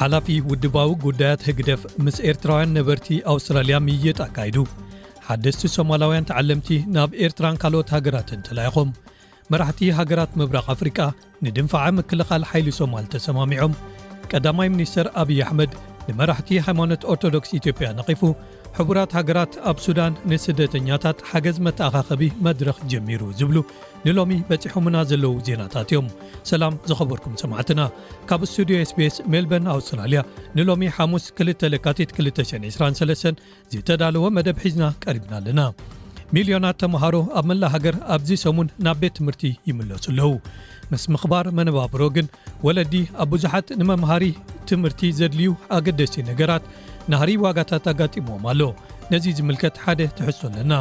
ሓላፊ ውድባዊ ጉዳያት ህግደፍ ምስ ኤርትራውያን ነበርቲ ኣውስትራልያ ምይይጥ ኣካይዱ ሓደስቲ ሶማላውያን ተዓለምቲ ናብ ኤርትራን ካልኦት ሃገራትን ተላይኾም መራሕቲ ሃገራት ምብራቕ ኣፍሪቃ ንድንፋዓ ምክልኻል ሓይሊ ሶማል ተሰማሚዖም ቀዳማይ ሚኒስተር ኣብዪ ኣሕመድ ንመራሕቲ ሃይማኖት ኦርቶዶክስ ኢትዮጵያ ነቒፉ ሕቡራት ሃገራት ኣብ ሱዳን ንስደተኛታት ሓገዝ መተኣኻኸቢ መድረኽ ጀሚሩ ዝብሉ ንሎሚ በጺሖምና ዘለዉ ዜናታት እዮም ሰላም ዝኸበርኩም ሰማዕትና ካብ ስቱድዮ ስቤስ ሜልበርን ኣውስትራልያ ንሎሚ ሓሙስ ክልተ ለካቲት 223 ዝተዳለወ መደብ ሒዝና ቀሪብና ኣለና ሚልዮናት ተምሃሮ ኣብ መላ ሃገር ኣብዚ ሰሙን ናብ ቤት ትምህርቲ ይምለሱ ኣለዉ ምስ ምኽባር መነባብሮ ግን ወለዲ ኣብ ብዙሓት ንመምሃሪ ትምህርቲ ዘድልዩ ኣገደሲ ነገራት ናህሪ ዋጋታት ኣጋጢምዎም ኣሎ ነዚ ዝምልከት ሓደ ትሕሶ ኣለና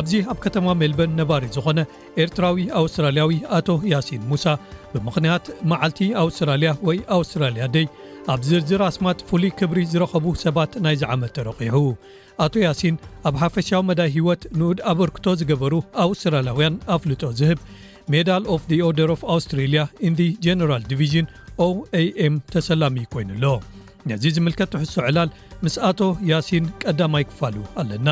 ኣብዚ ኣብ ከተማ ሜልበን ነባሪ ዝኾነ ኤርትራዊ ኣውስትራልያዊ ኣቶ ያሲን ሙሳ ብምኽንያት መዓልቲ ኣውስትራልያ ወይ ኣውስትራልያ ደይ ኣብ ዝርዝር ኣስማት ፍሉይ ክብሪ ዝረኸቡ ሰባት ናይዚ ዓመት ተረቚሑ። ኣቶ ያሲን ኣብ ሓፈሻዊ መዳይ ህይወት ንኡድ ኣበርክቶ ዝገበሩ ኣውስትራልያውያን ኣፍልጦ ዝህብ ሜዳል ኦፍ ዲ ኦደር ኦፍ ኣውስትሬልያ ኢን ዲ ጀነራል ዲቪዥን OAM ተሰላሚ ኮይኑ ኣሎ። ነዚ ዝምልከት ትሕዝቶ ዕላል ምስ ኣቶ ያሲን ቀዳማይ ክፋሉ ኣለና።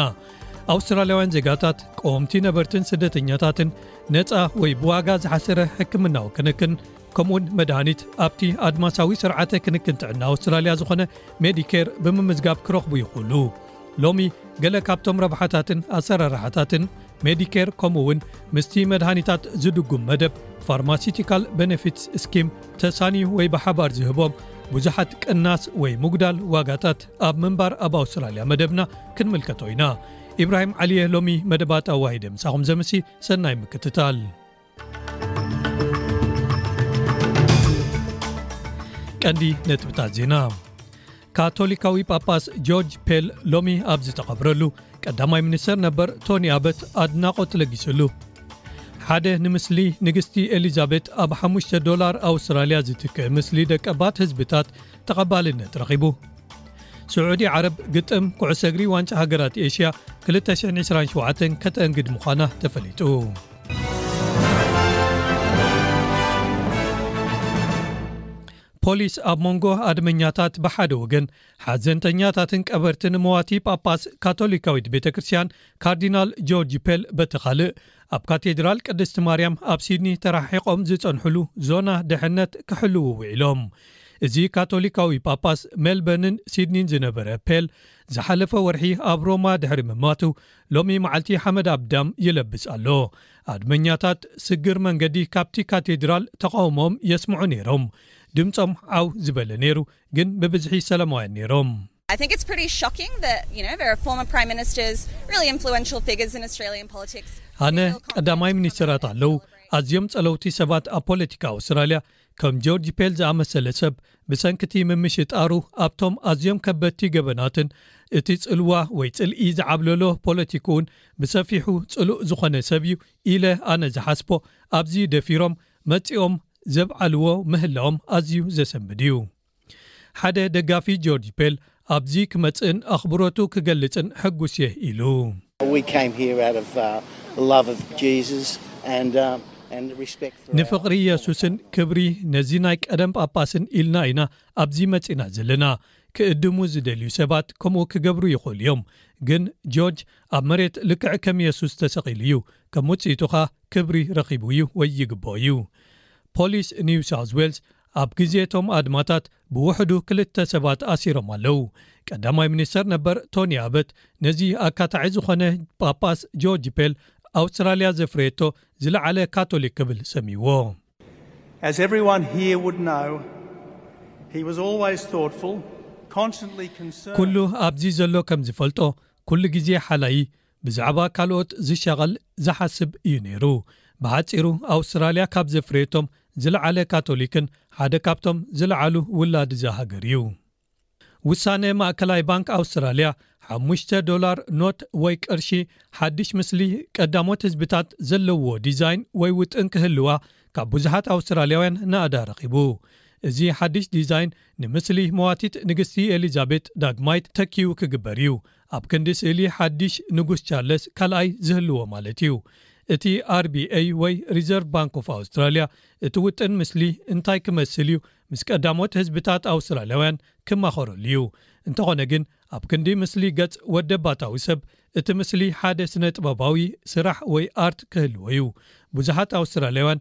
ኣውስትራልያውያን ዜጋታት ቀወምቲ ነበርትን ስደተኛታትን ነፃ ወይ ብዋጋ ዝሓሰረ ሕክምናዊ ክንክን ከምኡውን መድሃኒት ኣብቲ ኣድማሳዊ ስርዓተ ክንክን ጥዕና ኣውስትራልያ ዝኾነ ሜዲኬር ብምምዝጋብ ክረኽቡ ይኽእሉ ሎሚ ገለ ካብቶም ረብሓታትን ኣሰራርሓታትን ሜዲኬር ከምኡውን ምስቲ መድሃኒታት ዝድጉም መደብ ፋርማሲቲካል በነፊትስ ስኪም ተሳንዩ ወይ ብሓባር ዝህቦም ብዙሓት ቅናስ ወይ ምጉዳል ዋጋታት ኣብ ምንባር ኣብ ኣውስትራልያ መደብና ክንምልከቶ ኢና ኢብራሂም ዓሊየ ሎሚ መደባት ኣዋሂደ ምሳኹም ዘምሲ ሰናይ ምክትታል ቀንዲ ነጥብታት ዜና ካቶሊካዊ ጳጳስ ጆርጅ ፔል ሎሚ ኣብ ዝተቐብረሉ ቀዳማይ ሚኒስተር ነበር ቶኒ ኣበት ኣድናቖት ለጊስሉ ሓደ ንምስሊ ንግስቲ ኤሊዛቤት ኣብ ሓ ዶላር ኣውስትራልያ ዝትክእ ምስሊ ደቀባት ህዝብታት ተቐባልነት ረኺቡ። ስዑዲ ዓረብ ግጥም ኩዕሶ እግሪ ዋንጫ ሃገራት ኤሽያ 227 ከተእንግድ ምዃና ተፈሊጡ። ፖሊስ ኣብ መንጎ ኣድመኛታት ብሓደ ወገን ሓዘንተኛታትን ቀበርትን መዋቲ ጳጳስ ካቶሊካዊት ቤተ ክርስትያን ካርዲናል ጆርጅ ፔል በቲ ካልእ ኣብ ካቴድራል ቅድስቲ ማርያም ኣብ ሲድኒ ተራሒቖም ዝጸንሕሉ ዞና ድሕነት ክሕልው ውዒሎም እዚ ካቶሊካዊ ጳጳስ ሜልበርንን ሲድኒን ዝነበረ ፔል ዝሓለፈ ወርሒ ኣብ ሮማ ድሕሪ ምማቱ ሎሚ መዓልቲ ሓመድ ኣብ ዳም ይለብጽ ኣሎ። ኣድመኛታት ስግር መንገዲ ካብቲ ካቴድራል ተቓውሞኦም የስምዑ ነይሮም። ድምጾም ዓው ዝበለ ነይሩ ግን ብብዝሒ ሰላማውያን ነይሮም። ኣነ ቀዳማይ ሚኒስተራት ኣለዉ ኣዝዮም ጸለውቲ ሰባት ኣብ ፖለቲካ ኣውስትራልያ ከም ጆርጅ ፔል ዝኣመሰለ ሰብ ብሰንኪቲ ምምሽጣሩ ኣብቶም ኣዝዮም ከበድቲ ገበናትን እቲ ጽልዋ ወይ ጽልኢ ዝዓብለሎ ፖለቲክውን ብሰፊሑ ጽሉእ ዝኾነ ሰብ እዩ ኢለ ኣነ ዝሓስቦ ኣብዚ ደፊሮም መጺኦም ዘብዓልዎ ምህላዎም ኣዝዩ ዘሰምድ እዩ ሓደ ደጋፊ ጆርጅ ፔል ኣብዚ ክመጽእን ኣኽብሮቱ ክገልጽን ሕጉስ'የ ኢሉ። ንፍቕሪ የሱስን ክብሪ ነዚ ናይ ቀደም ጳጳስን ኢልና ኢና ኣብዚ መጺእና ዘለና። ክእድሙ ዝደልዩ ሰባት ከምኡ ክገብሩ ይኽእሉ እዮም። ግን ጆርጅ ኣብ መሬት ልክዕ ከም የሱስ ተሰቒሉ እዩ፣ ከም ውጽኢቱ ኸኣ ክብሪ ረኺቡ እዩ ወይ ይግብኦ እዩ። ፖሊስ ኒው ሳውዝ ዌልስ ኣብ ግዜ እቶም ኣድማታት ብውሕዱ ክልተ ሰባት ኣሲሮም ኣለዉ። ቀዳማይ ሚኒስተር ነበር ቶኒ ኣበት ነዚ ኣካታዒ ዝኾነ ጳጳስ ጆርጅ ፔል ኣውስትራልያ ዘፍረየቶ ዝለዓለ ካቶሊክ ክብል ሰምይዎ። As everyone here would know, he was always thoughtful, constantly concerned. ኩሉ ኣብዚ ዘሎ ከም ዝፈልጦ ኩሉ ግዜ ሓላዪ፣ ብዛዕባ ካልኦት ዝሻቐል ዝሓስብ እዩ ነይሩ። ብሓጺሩ ኣውስትራልያ ካብ ዘፍረየቶም ዝለዓለ ካቶሊክን ሓደ ካብቶም ዝለዓሉ ውላድ እዛ ሃገር እዩ። ውሳነ ማእከላይ ባንክ ኣውስትራልያ ሓሙሽተ ዶላር ኖት ወይ ቅርሺ ሓድሽ ምስሊ ቀዳሞት ህዝብታት ዘለዎ ዲዛይን ወይ ውጥን ክህልዋ ካብ ብዙሓት ኣውስትራልያውያን ናእዳ ረኺቡ። እዚ ሓድሽ ዲዛይን ንምስሊ መዋቲት ንግስቲ ኤሊዛቤት ዳግማይት ተኪኡ ክግበር እዩ። ኣብ ክንዲ ስእሊ ሓዲሽ ንጉስ ቻርለስ ካልኣይ ዝህልዎ ማለት እዩ። እቲ RBA ወይ Reserve Bank of Australia እቲ ውጥን ምስሊ እንታይ ክመስል እዩ ምስ ቀዳሞት ህዝብታት ኣውስትራልያውያን ክማኸረሉ እዩ። እንተኾነ ግን ኣብ ክንዲ ምስሊ ገጽ ወደባታዊ ሰብ እቲ ምስሊ ሓደ ስነ-ጥበባዊ ስራሕ ወይ ኣርት ክህልዎ እዩ። ብዙሓት ኣውስትራልያውያን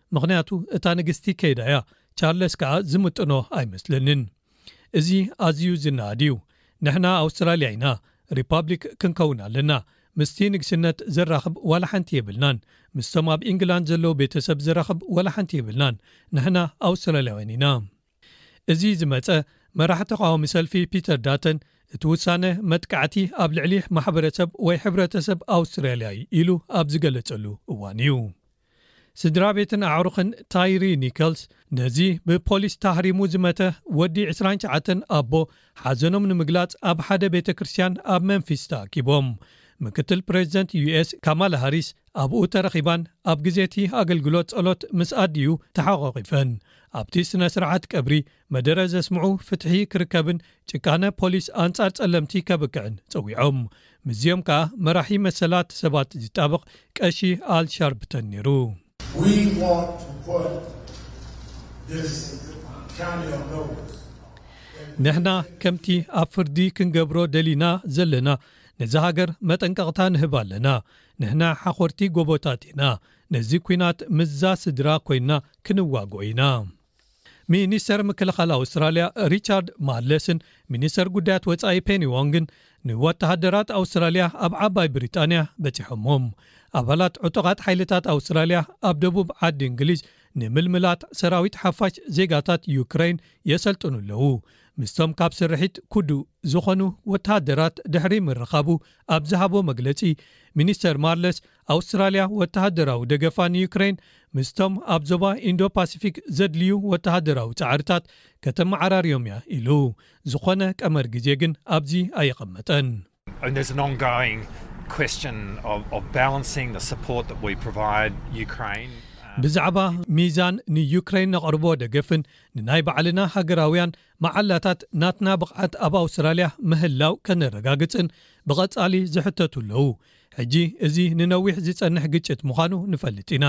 ምኽንያቱ እታ ንግስቲ ከይዳ እያ ቻርለስ ከኣ ዝምጥኖ ኣይመስለንን እዚ ኣዝዩ ዝነኣድ እዩ ንሕና ኣውስትራልያ ኢና ሪፓብሊክ ክንከውን ኣለና ምስቲ ንግስነት ዘራኽብ ዋላ ሓንቲ የብልናን ምስቶም ኣብ ኢንግላንድ ዘለዉ ቤተሰብ ዘራኽብ ዋላ ሓንቲ የብልናን ንሕና ኣውስትራልያውያን ኢና። እዚ ዝመጸ፣ መራሒ ተቓዋሚ ሰልፊ ፒተር ዳተን፣ እቲ ውሳነ መጥቃዕቲ ኣብ ልዕሊ ማሕበረሰብ ወይ ሕብረተሰብ ኣውስትራልያ'ዩ ኢሉ ኣብ ዝገለጸሉ እዋን'ዩ። ስድራቤትን ኣዕሩኽን ታይሪ ኒከልስ፣ ነዚ ብፖሊስ ታህሪሙ ዝመተ ወዲ ዕስራን ትሽዓተን ኣቦ ሓዘኖም ንምግላጽ ኣብ ሓደ ቤተክርስትያን ኣብ መንፊስ ተኣኪቦም። ምክትል ፕረዚደንት ዩኤስ ካማላ ሃሪስ ኣብኡ ተረኺባን ኣብ ግዜ እቲ ኣገልግሎት ጸሎት ምስ ኣዲኡ ተሓቋቚፈን ኣብቲ ስነ ስርዓት ቀብሪ መደረ ዘስምዑ ፍትሒ ክርከብን ጭካነ ፖሊስ ኣንጻር ጸለምቲ ከብቅዕን ጸዊዖም ምስዚኦም ከኣ መራሒ መሰላት ሰባት ዝጣበቕ ቀሺ ኣል ሻርፕተን ነይሩ። ንሕና ከምቲ ኣብ ፍርዲ ክንገብሮ ደሊና ዘለና ነዛ ሃገር መጠንቀቕታ ንህባ ኣለና። ንሕና ሓኾርቲ ጎቦታት ኢና፣ ነዚ ኲናት ምስዛ ስድራ ኮይንና ክንዋግኦ ኢና። ሚኒስተር ምክልኻል ኣውስትራልያ ሪቻርድ ማርለስን ሚኒስተር ጉዳያት ወጻኢ ፔኒ ዎንግን ንወተሃደራት ኣውስትራልያ ኣብ ዓባይ ብሪጣንያ በጺሖምዎም። ኣባላት ዕጡቓት ሓይልታት ኣውስትራልያ ኣብ ደቡብ ዓዲ እንግሊዝ ንምልምላት ሰራዊት ሓፋሽ ዜጋታት ዩክረይን የሰልጥኑ ኣለዉ። ምስቶም ካብ ስርሒት ኩዱ ዝኾኑ ወተሃደራት ድሕሪ ምርኻቡ ኣብ ዝሃቦ መግለጺ ሚኒስተር ማርለስ፣ ኣውስትራልያ ወተሃደራዊ ደገፋ ንዩክረይን ምስቶም ኣብ ዞባ ኢንዶ ፓሲፊክ ዘድልዩ ወተሃደራዊ ጻዕርታት ከተመዓራርዮም'ያ ኢሉ። ዝኾነ ቀመር ግዜ ግን ኣብዚ ኣየቐመጠን። And there's an ongoing question of of balancing the support that we provide Ukraine. ብዛዕባ ሚዛን ንዩክረይን ነቕርቦ ደገፍን ንናይ ባዕልና ሃገራውያን መዓላታት ናትና ብቕዓት ኣብ ኣውስትራልያ ምህላው ከነረጋግጽን ብቐጻሊ ዝሕተቱ ኣለዉ። ሕጂ እዚ ንነዊሕ ዝጸንሕ ግጭት ምዃኑ ንፈልጥ ኢና።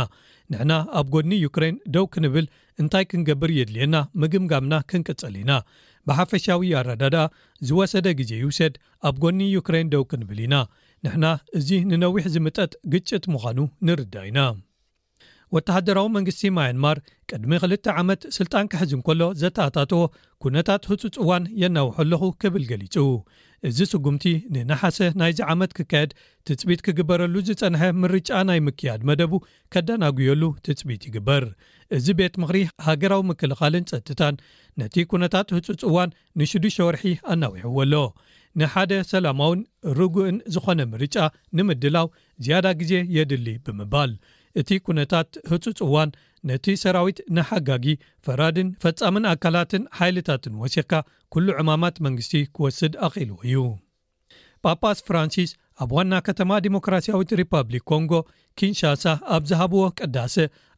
ንሕና ኣብ ጎድኒ ዩክረይን ደው ክንብል እንታይ ክንገብር የድልየና ምግምጋምና ክንቅጽል ኢና። ብሓፈሻዊ ኣረዳድኣ ዝወሰደ ግዜ ይውሰድ ኣብ ጎኒ ዩክረይን ደው ክንብል ኢና። ንሕና እዚ ንነዊሕ ዝምጠጥ ግጭት ምዃኑ ንርዳእ ኢና። ወተሃደራዊ መንግስቲ ማያንማር ቅድሚ ክልተ ዓመት ስልጣን ክሕዝ እንከሎ ዘተኣታተዎ ኩነታት ህጹጽ እዋን የናውሖ ኣለኹ ክብል ገሊጹ። እዚ ስጉምቲ ንነሓሰ ናይዚ ዓመት ክካየድ ትጽቢት ክግበረሉ ዝጸንሐ ምርጫ ናይ ምክያድ መደቡ ከደናጉየሉ ትጽቢት ይግበር። እዚ ቤት ምኽሪ ሃገራዊ ምክልኻልን ጸጥታን ነቲ ኩነታት ህጹጽ እዋን ንሽዱሽተ ወርሒ ኣናዊሕዎ ኣሎ። ንሓደ ሰላማውን ርጉእን ዝኾነ ምርጫ ንምድላው ዝያዳ ግዜ የድሊ ብምባል፣ እቲ ኩነታት ህጹጽ እዋን ነቲ ሰራዊት ንሓጋጊ፣ ፈራድን ፈጻምን ኣካላትን ሓይልታትን ወሲኽካ ኩሉ ዕማማት መንግስቲ ክወስድ ኣኽኢልዎ እዩ። ጳጳስ ፍራንሲስ ኣብ ዋና ከተማ ዲሞክራሲያዊት ሪፓብሊክ ኮንጎ ኪንሻሳ ኣብ ዝሃብዎ ቅዳሰ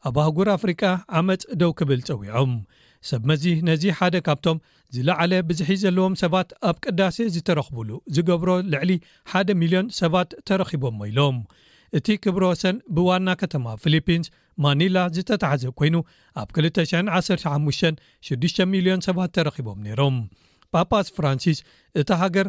ኣብ ኣህጉር ኣፍሪቃ ዓመጽ ደው ክብል ጸዊዖም፣ ሰብ መዚ ነዚ ሓደ ካብቶም ዝለዓለ ብዝሒ ዘለዎም ሰባት ኣብ ቅዳሴ ዝተረኽቡሉ ዝገብሮ ልዕሊ ሓደ ሚልዮን ሰባት ተረኺቦሞ ኢሎም። እቲ ክብረ ወሰን ብዋና ከተማ ፊሊፒንስ ማኒላ ዝተታሕዘ ኮይኑ ኣብ ክልተ ሽሕን ዓሰርተ ሓሙሽተን ሽዱሽተ ሚልዮን ሰባት ተረኺቦም ነይሮም። ጳጳስ ፍራንሲስ እታ ሃገር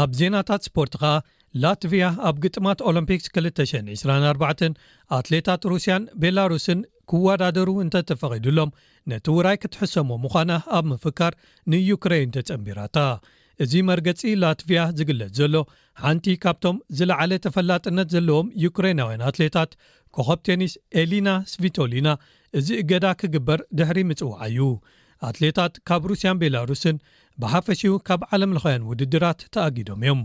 ኣብ ዜናታት ስፖርት ከኣ ላትቭያ ኣብ ግጥማት ኦሎምፒክስ 224 ኣትሌታት ሩስያን ቤላሩስን ክወዳደሩ እንተተፈቒዱሎም ነቲ ውራይ ክትሕሰሞ ምዃና ኣብ ምፍካር ንዩክረይን ተጸንቢራታ እዚ መርገጺ ላትቭያ ዝግለጽ ዘሎ ሓንቲ ካብቶም ዝለዓለ ተፈላጥነት ዘለዎም ዩክረይናውያን ኣትሌታት ኮኸብ ቴኒስ ኤሊና ስቪቶሊና እዚ እገዳ ክግበር ድሕሪ ምጽዋዓ'ዩ፣ ኣትሌታት ካብ ሩስያን ቤላሩስን ብሓፈሽኡ ካብ ዓለምለኻውያን ውድድራት ተኣጊዶም'ዮም።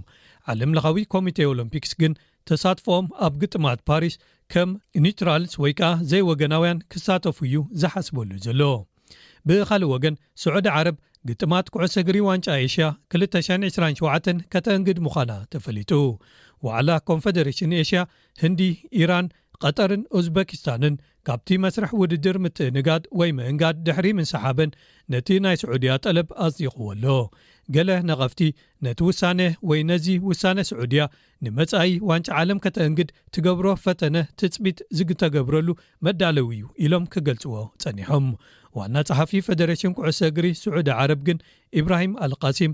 ዓለምለኻዊ ኮሚቴ ኦሎምፒክስ ግን ተሳትፎኦም ኣብ ግጥማት ፓሪስ ከም ኒዩትራልስ ወይ ከኣ ዘይወገናውያን ክሳተፉ'ዩ ዝሓስበሉ ዘሎ። ብኻልእ ወገን ስዑዲ ዓረብ ግጥማት ኩዕሶ እግሪ ዋንጫ ኤሽያ ክልተ ሽሕን ዕስራን ሸውዓተን ከተእንግድ ምዃና ተፈሊጡ። ዋዕላ ኮንፈደረሽን ኤሽያ ህንዲ፣ ኢራን፣ ቐጠርን ኡዝበኪስታንን ካብቲ መስርሕ ውድድር ምትእንጋድ ወይ ምእንጋድ ድሕሪ ምንስሓበን ነቲ ናይ ስዑድያ ጠለብ ኣጽዲቕዎ ኣሎ። ገለ ነቐፍቲ ነቲ ውሳነ ወይ ነዚ ውሳነ ስዑድያ ንመጻኢ ዋንጫ ዓለም ከተእንግድ ትገብሮ ፈተነ ትጽቢት ዝግተገብረሉ መዳለዊ'ዩ ኢሎም ክገልጽዎ ጸኒሖም። ዋና ጸሓፊ ፈደረሽን ኩዕሶ እግሪ ስዑዲ ዓረብ ግን ኢብራሂም ኣልቃሲም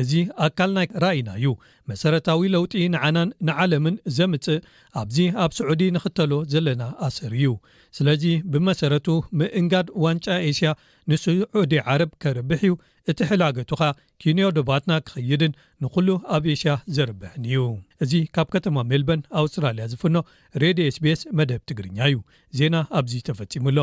እዚ ኣካል ናይ ራኢና እዩ መሰረታዊ ለውጢ ንዓናን ንዓለምን ዘምጽእ ኣብዚ ኣብ ስዑዲ ንኽተሎ ዘለና ኣሰር እዩ ስለዚ ብመሰረቱ ምእንጋድ ዋንጫ ኤስያ ንስዑዲ ዓረብ ከርብሕ እዩ እቲ ሕላገቱ ከኣ ኪንዮ ዶባትና ክኸይድን ንኹሉ ኣብ ኤስያ ዘርብሕን እዩ እዚ ካብ ከተማ ሜልበን ኣውስትራልያ ዝፍኖ ሬድዮ ኤስቢኤስ መደብ ትግርኛ እዩ ዜና ኣብዚ ተፈጺሙ ኣሎ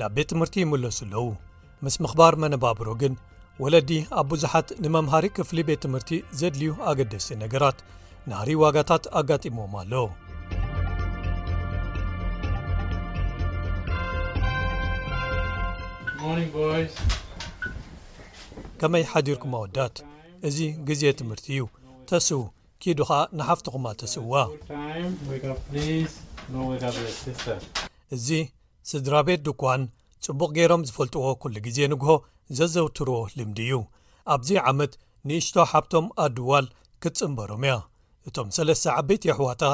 ናብ ቤት ትምህርቲ ይምለሱ ኣለዉ ምስ ምኽባር መነባብሮ ግን ወለዲ ኣብ ብዙሓት ንመምሃሪ ክፍሊ ቤት ትምህርቲ ዘድልዩ ኣገደሲ ነገራት ናህሪ ዋጋታት ኣጋጢሞም ኣሎ ከመይ ሓዲርኩም ኣወዳት እዚ ግዜ ትምህርቲ እዩ ተስው ኪዱ ኸኣ ንሓፍትኹማ ተስዋ እዚ ስድራ ቤት ድኳን ጽቡቕ ገይሮም ዝፈልጥዎ ኩሉ ግዜ ንግሆ ዘዘውትርዎ ልምዲ እዩ ኣብዚ ዓመት ንእሽቶ ሓብቶም ኣድዋል ክትጽንበሮም እያ እቶም ሰለስተ ዓበይቲ የሕዋታ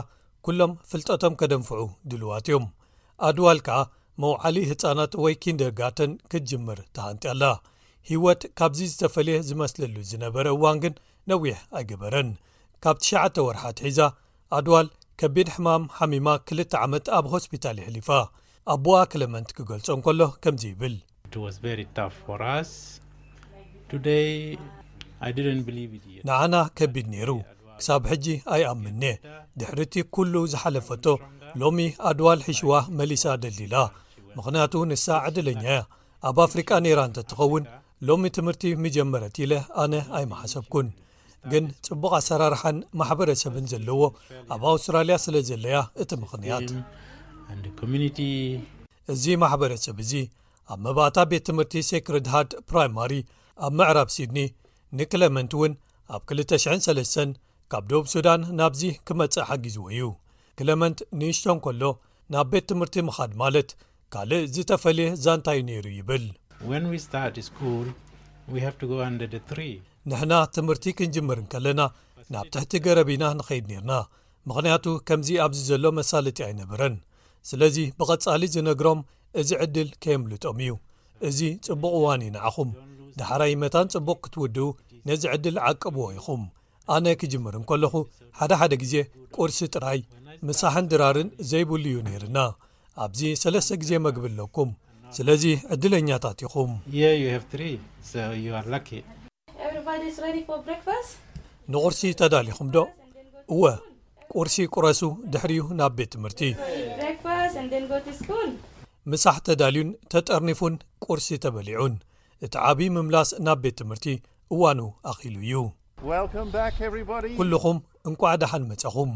ኩሎም ፍልጠቶም ከደንፍዑ ድልዋት እዮም ኣድዋል ከኣ መውዓሊ ህፃናት ወይ ኪንደርጋርተን ክትጅምር ተሃንጢ ኣላ ሂወት ካብዚ ዝተፈልየ ዝመስለሉ ዝነበረ እዋን ግን ነዊሕ ኣይገበረን ካብ ትሽዓተ ወርሓት ሒዛ ኣድዋል ከቢድ ሕማም ሓሚማ ክልተ ዓመት ኣብ ሆስፒታል የሕሊፋ። ኣቦኣ ክለመንት ክገልጾ እንከሎ ከምዚ ይብል። ንዓና ከቢድ ነይሩ፣ ክሳብ ሕጂ ኣይኣምንን'የ። ድሕሪ'ቲ ኩሉ ዝሓለፈቶ፣ ሎሚ ኣድዋል ሒሽዋ መሊሳ ደልዲላ። ምኽንያቱ ንሳ ዕድለኛ'ያ፣ ኣብ ኣፍሪቃ ነይራ እንተትኸውን ሎሚ ትምህርቲ ምጀመረት ኢለ ኣነ ኣይምሓሰብኩን። ግን ጽቡቕ ኣሰራርሓን ማሕበረሰብን ዘለዎ ኣብ ኣውስትራልያ ስለ ዘለያ እቲ ምኽንያት እዚ ማሕበረሰብ እዚ ኣብ መባእታ ቤት ትምህርቲ ሴክረድ ሃድ ፕራይማሪ ኣብ ምዕራብ ሲድኒ ንክለመንት እውን ኣብ 203 ካብ ዶብ ሱዳን ናብዚ ክመጽእ ሓጊዝዎ እዩ ክለመንት ንእሽቶ እንከሎ ናብ ቤት ትምህርቲ ምኻድ ማለት ካልእ ዝተፈልየ ዛንታ'ዩ ነይሩ ይብል። ንሕና ትምህርቲ ክንጅምር እንከለና ናብ ትሕቲ ገረብ ኢና ንኸይድ ኔርና ምኽንያቱ ከምዚ ኣብዚ ዘሎ መሳለጢ ኣይነበረን። ስለዚ ብቐጻሊ ዝነግሮም እዚ ዕድል ከየምልጦም እዩ እዚ ጽቡቕ እዋን እዩ ንዓኹም ደሓራይ መታን ጽቡቕ ክትውድኡ ነዚ ዕድል ዓቅብዎ ኢኹም። ኣነ ክጅምር እንከለኹ ሓደ ሓደ ግዜ ቁርሲ ጥራይ ምሳሕን ድራርን ዘይብሉ እዩ ነይርና ኣብዚ ሰለስተ ግዜ መግቢ ኣለኩም ስለዚ ዕድለኛታት ኢኹም ንቑርሲ ተዳሊኹም ዶ እወ ቁርሲ ቁረሱ ድሕሪኡ ናብ ቤት ትምህርቲ ምሳሕ ተዳልዩን ተጠርኒፉን ቁርሲ ተበሊዑን እቲ ዓብዪ ምምላስ ናብ ቤት ትምህርቲ እዋኑ ኣኺሉ እዩ። ኩሉኹም እንቋዕ ደሓን መጸኹም።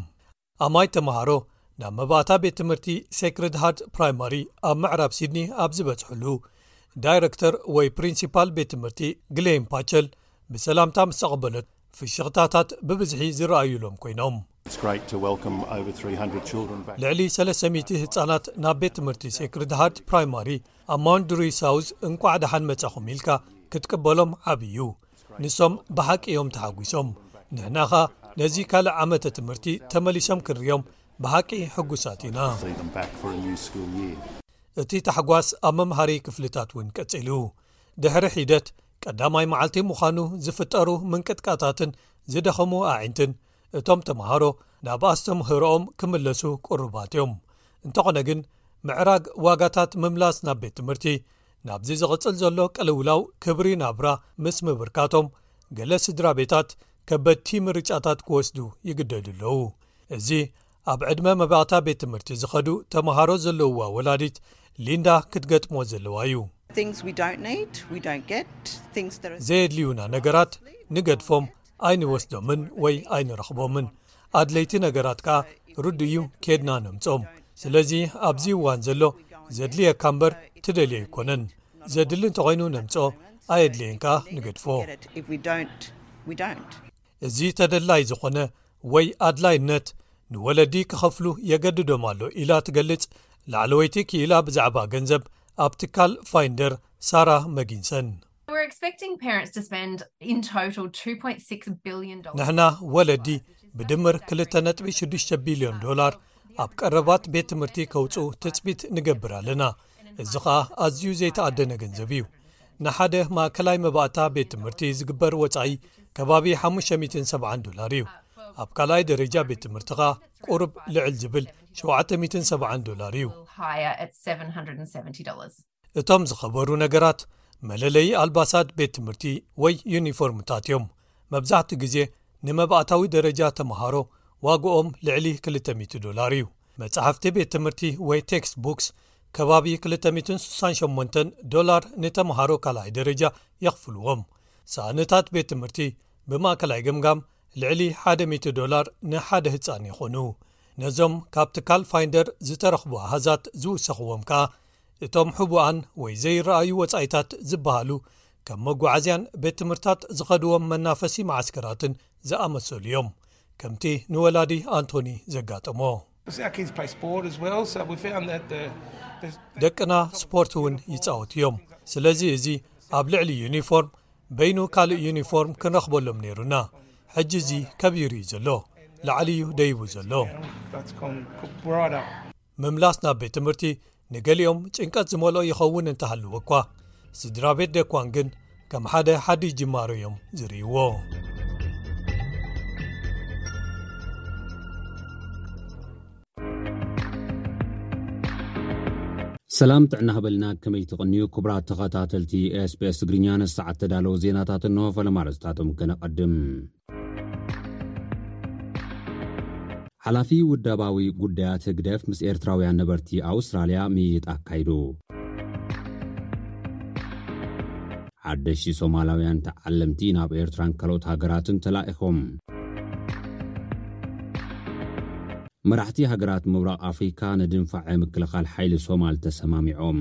ኣማኢት ተመሃሮ ናብ መባእታ ቤት ትምህርቲ ሴክረድ ሃርት ፕራይማሪ ኣብ ምዕራብ ሲድኒ ኣብ ዝበጽሕሉ ዳይረክተር ወይ ፕሪንሲፓል ቤት ትምህርቲ ግሌን ፓቸል ብሰላምታ ምስ ተቐበለት ፍሽኽታታት ብብዝሒ ዝረኣዩሎም ኮይኖም ልዕሊ 300 ህጻናት ናብ ቤት ትምህርቲ ሴክረድ ሃርት ፕራይማሪ ኣብ ማውንድሩይ ሳውዝ እንቋዕ ደሓን መጻኹም ኢልካ ክትቅበሎም ዓብ እዩ ንሶም ብሓቂ እዮም ተሓጒሶም ንሕና ኸኣ ነዚ ካልእ ዓመተ ትምህርቲ ተመሊሶም ክንርዮም ብሓቂ ሕጉሳት ኢና። እቲ ታሕጓስ ኣብ መምሃሪ ክፍልታት እውን ቀጺሉ ድሕሪ ሒደት ቀዳማይ መዓልቲ ምዃኑ ዝፍጠሩ ምንቅጥቃታትን ዝደኸሙ ኣዒንትን እቶም ተምሃሮ ናብ ኣስተምህሮኦም ክምለሱ ቅሩባት እዮም እንተኾነ ግን ምዕራግ ዋጋታት ምምላስ ናብ ቤት ትምህርቲ ናብዚ ዝቕፅል ዘሎ ቅልውላው ክብሪ ናብራ ምስ ምብርካቶም ገለ ስድራ ቤታት ከበድቲ ምርጫታት ክወስዱ ይግደዱ ኣለዉ እዚ ኣብ ዕድመ መባእታ ቤት ትምህርቲ ዝኸዱ ተምሃሮ ዘለውዋ ወላዲት ሊንዳ ክትገጥሞ ዘለዋ እዩ ዘየድልዩና ነገራት ንገድፎም ኣይንወስዶምን ወይ ኣይንረኽቦምን ኣድለይቲ ነገራት ከኣ ርዱእ እዩ ኬድና ነምጾም ስለዚ ኣብዚ እዋን ዘሎ ዘድልየካ እምበር ትደልዮ ኣይኮነን ዘድሊ እንተኾይኑ ነምጾ ኣየድልየን ከኣ ንገድፎ እዚ ተደላይ ዝኾነ ወይ ኣድላይነት ንወለዲ ክኸፍሉ የገድዶም ኣሎ ኢላ ትገልጽ ላዕለወይቲ ክኢላ ብዛዕባ ገንዘብ ኣብ ትካል ፋይንደር ሳራ መጊንሰን ንሕና ወለዲ ብድምር 2.6 ቢልዮን ዶላር ኣብ ቀረባት ቤት ትምህርቲ ከውፅኡ ትፅቢት ንገብር ኣለና እዚ ኸኣ ኣዝዩ ዘይተኣደነ ገንዘብ እዩ ንሓደ ማእከላይ መባእታ ቤት ትምህርቲ ዝግበር ወፃኢ ከባቢ 570 ዶላር እዩ ኣብ ካልኣይ ደረጃ ቤት ትምህርቲ ኸኣ ቁርብ ልዕል ዝብል 770 ዶላር እዩ እቶም ዝኸበሩ ነገራት መለለዪ ኣልባሳት ቤት ትምህርቲ ወይ ዩኒፎርምታት እዮም፣ መብዛሕትኡ ግዜ ንመባእታዊ ደረጃ ተመሃሮ ዋጋኦም ልዕሊ ክልተ ሚእቲ ዶላር እዩ። መጻሕፍቲ ቤት ትምህርቲ ወይ ቴክስትቡክስ ከባቢ ክልተ ሚእትን ስሳን ሸሞንተን ዶላር ንተመሃሮ ካልኣይ ደረጃ የኽፍልዎም። ሳእንታት ቤት ትምህርቲ ብማእከላይ ገምጋም ልዕሊ ሓደ ሚእቲ ዶላር ንሓደ ህጻን ይዀኑ፣ ነዞም ካብ ትካል ፋይንደር ዝተረኽቡ ኣሃዛት ዝውሰኽዎም ከኣ እቶም ሕቡኣን ወይ ዘይረኣዩ ወጻኢታት ዝበሃሉ ከም መጓዓዝያን ቤት ትምህርታት ዝኸድዎም መናፈሲ መዓስከራትን ዝኣመሰሉ እዮም፣ ከምቲ ንወላዲ ኣንቶኒ ዘጋጠሞ። ደቅና ስፖርት እውን ይጻወቱ እዮም፣ ስለዚ እዚ ኣብ ልዕሊ ዩኒፎርም በይኑ ካልእ ዩኒፎርም ክንረኽበሎም ነይሩና። ሕጂ እዚ ከቢሩ እዩ ዘሎ፣ ላዕሊ እዩ ደይቡ ዘሎ። ምምላስ ናብ ቤት ትምህርቲ ንገሊኦም ጭንቀት ዝመልኦ ይኸውን እንተሃልዎ እኳ ስድራ ቤት ደኳን ግን ከም ሓደ ሓድሽ ጅማሮ እዮም ዝርእይዎ ሰላም ጥዕና ሃበልና ከመይ ትቕንዩ ክቡራት ተኸታተልቲ ስps ትግርኛ ነሰዓት ተዳለዉ ዜናታት እንሆ ፈለማርስታቶም ከነቐድም ሓላፊ ውዳባዊ ጉዳያት ህግደፍ ምስ ኤርትራውያን ነበርቲ ኣውስትራልያ ምይይጥ ኣካይዱ። ሓደሽቲ ሶማላውያን ተዓለምቲ ናብ ኤርትራን ካልኦት ሃገራትን ተላኢኾም። መራሕቲ ሃገራት ምብራቕ ኣፍሪካ ንድንፋዐ ምክልኻል ሓይሊ ሶማል ተሰማሚዖም።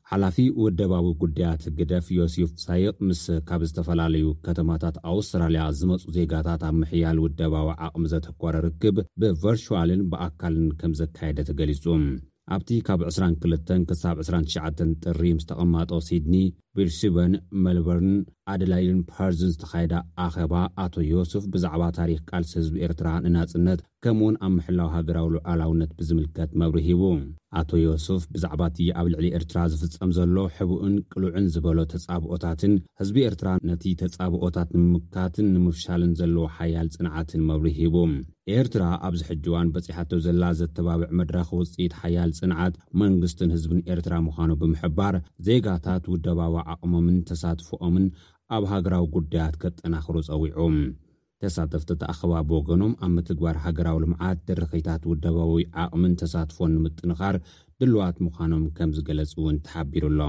ሓላፊ ውደባዊ ጉዳያት ህግደፍ ዮስዩፍ ሳይቅ ምስ ካብ ዝተፈላለዩ ከተማታት ኣውስትራልያ ዝመጹ ዜጋታት ኣብ ምሕያል ውደባዊ ዓቕሚ ዘተኮረ ርክብ ብቨርቹዋልን ብኣካልን ከምዘካየደ ተገሊጹ። ኣብቲ ካብ ዕስራን ክልተን ክሳብ ዕስራን ትሽዓተን ጥሪ ምስ ተቐማጦ ሲድኒ፣ ብሪስበን፣ መልበርን፣ ኣደላይድን ፐርዝን ዝተኻየደ ኣኼባ ኣቶ ዮሱፍ ብዛዕባ ታሪኽ ቃልሲ ህዝቢ ኤርትራ ንናጽነት፣ ከምኡ'ውን ኣብ ምሕላው ሃገራዊ ሉዓላውነት ብዝምልከት መብርሂ ሂቡ። ኣቶ ዮሱፍ ብዛዕባ'ቲ ኣብ ልዕሊ ኤርትራ ዝፍጸም ዘሎ ሕቡእን ቅሉዕን ዝበሎ ተጻብኦታትን ህዝቢ ኤርትራ ነቲ ተጻብኦታት ንምምካትን ንምፍሻልን ዘለዎ ሓያል ጽንዓትን መብርሂ ሂቡ። ኤርትራ ኣብዚ ሕጂ እዋን በጺሓቶ ዘላ ዘተባብዕ መድረኽ ውጽኢት ሓያል ጽንዓት መንግስትን ህዝብን ኤርትራ ምዃኑ ብምሕባር፣ ዜጋታት ውደባዊ ዓቕሞምን ተሳትፎኦምን ኣብ ሃገራዊ ጉዳያት ከጠናኽሩ ጸዊዑ። ተሳተፍቲ እቲ ኣኸባ ብወገኖም ኣብ ምትግባር ሃገራዊ ልምዓት ድርኺታት ውደባዊ ዓቕምን ተሳትፎን ንምጥንኻር ድሉዋት ምዃኖም ከምዝገለፁ እውን ተሓቢሩ'ሎ።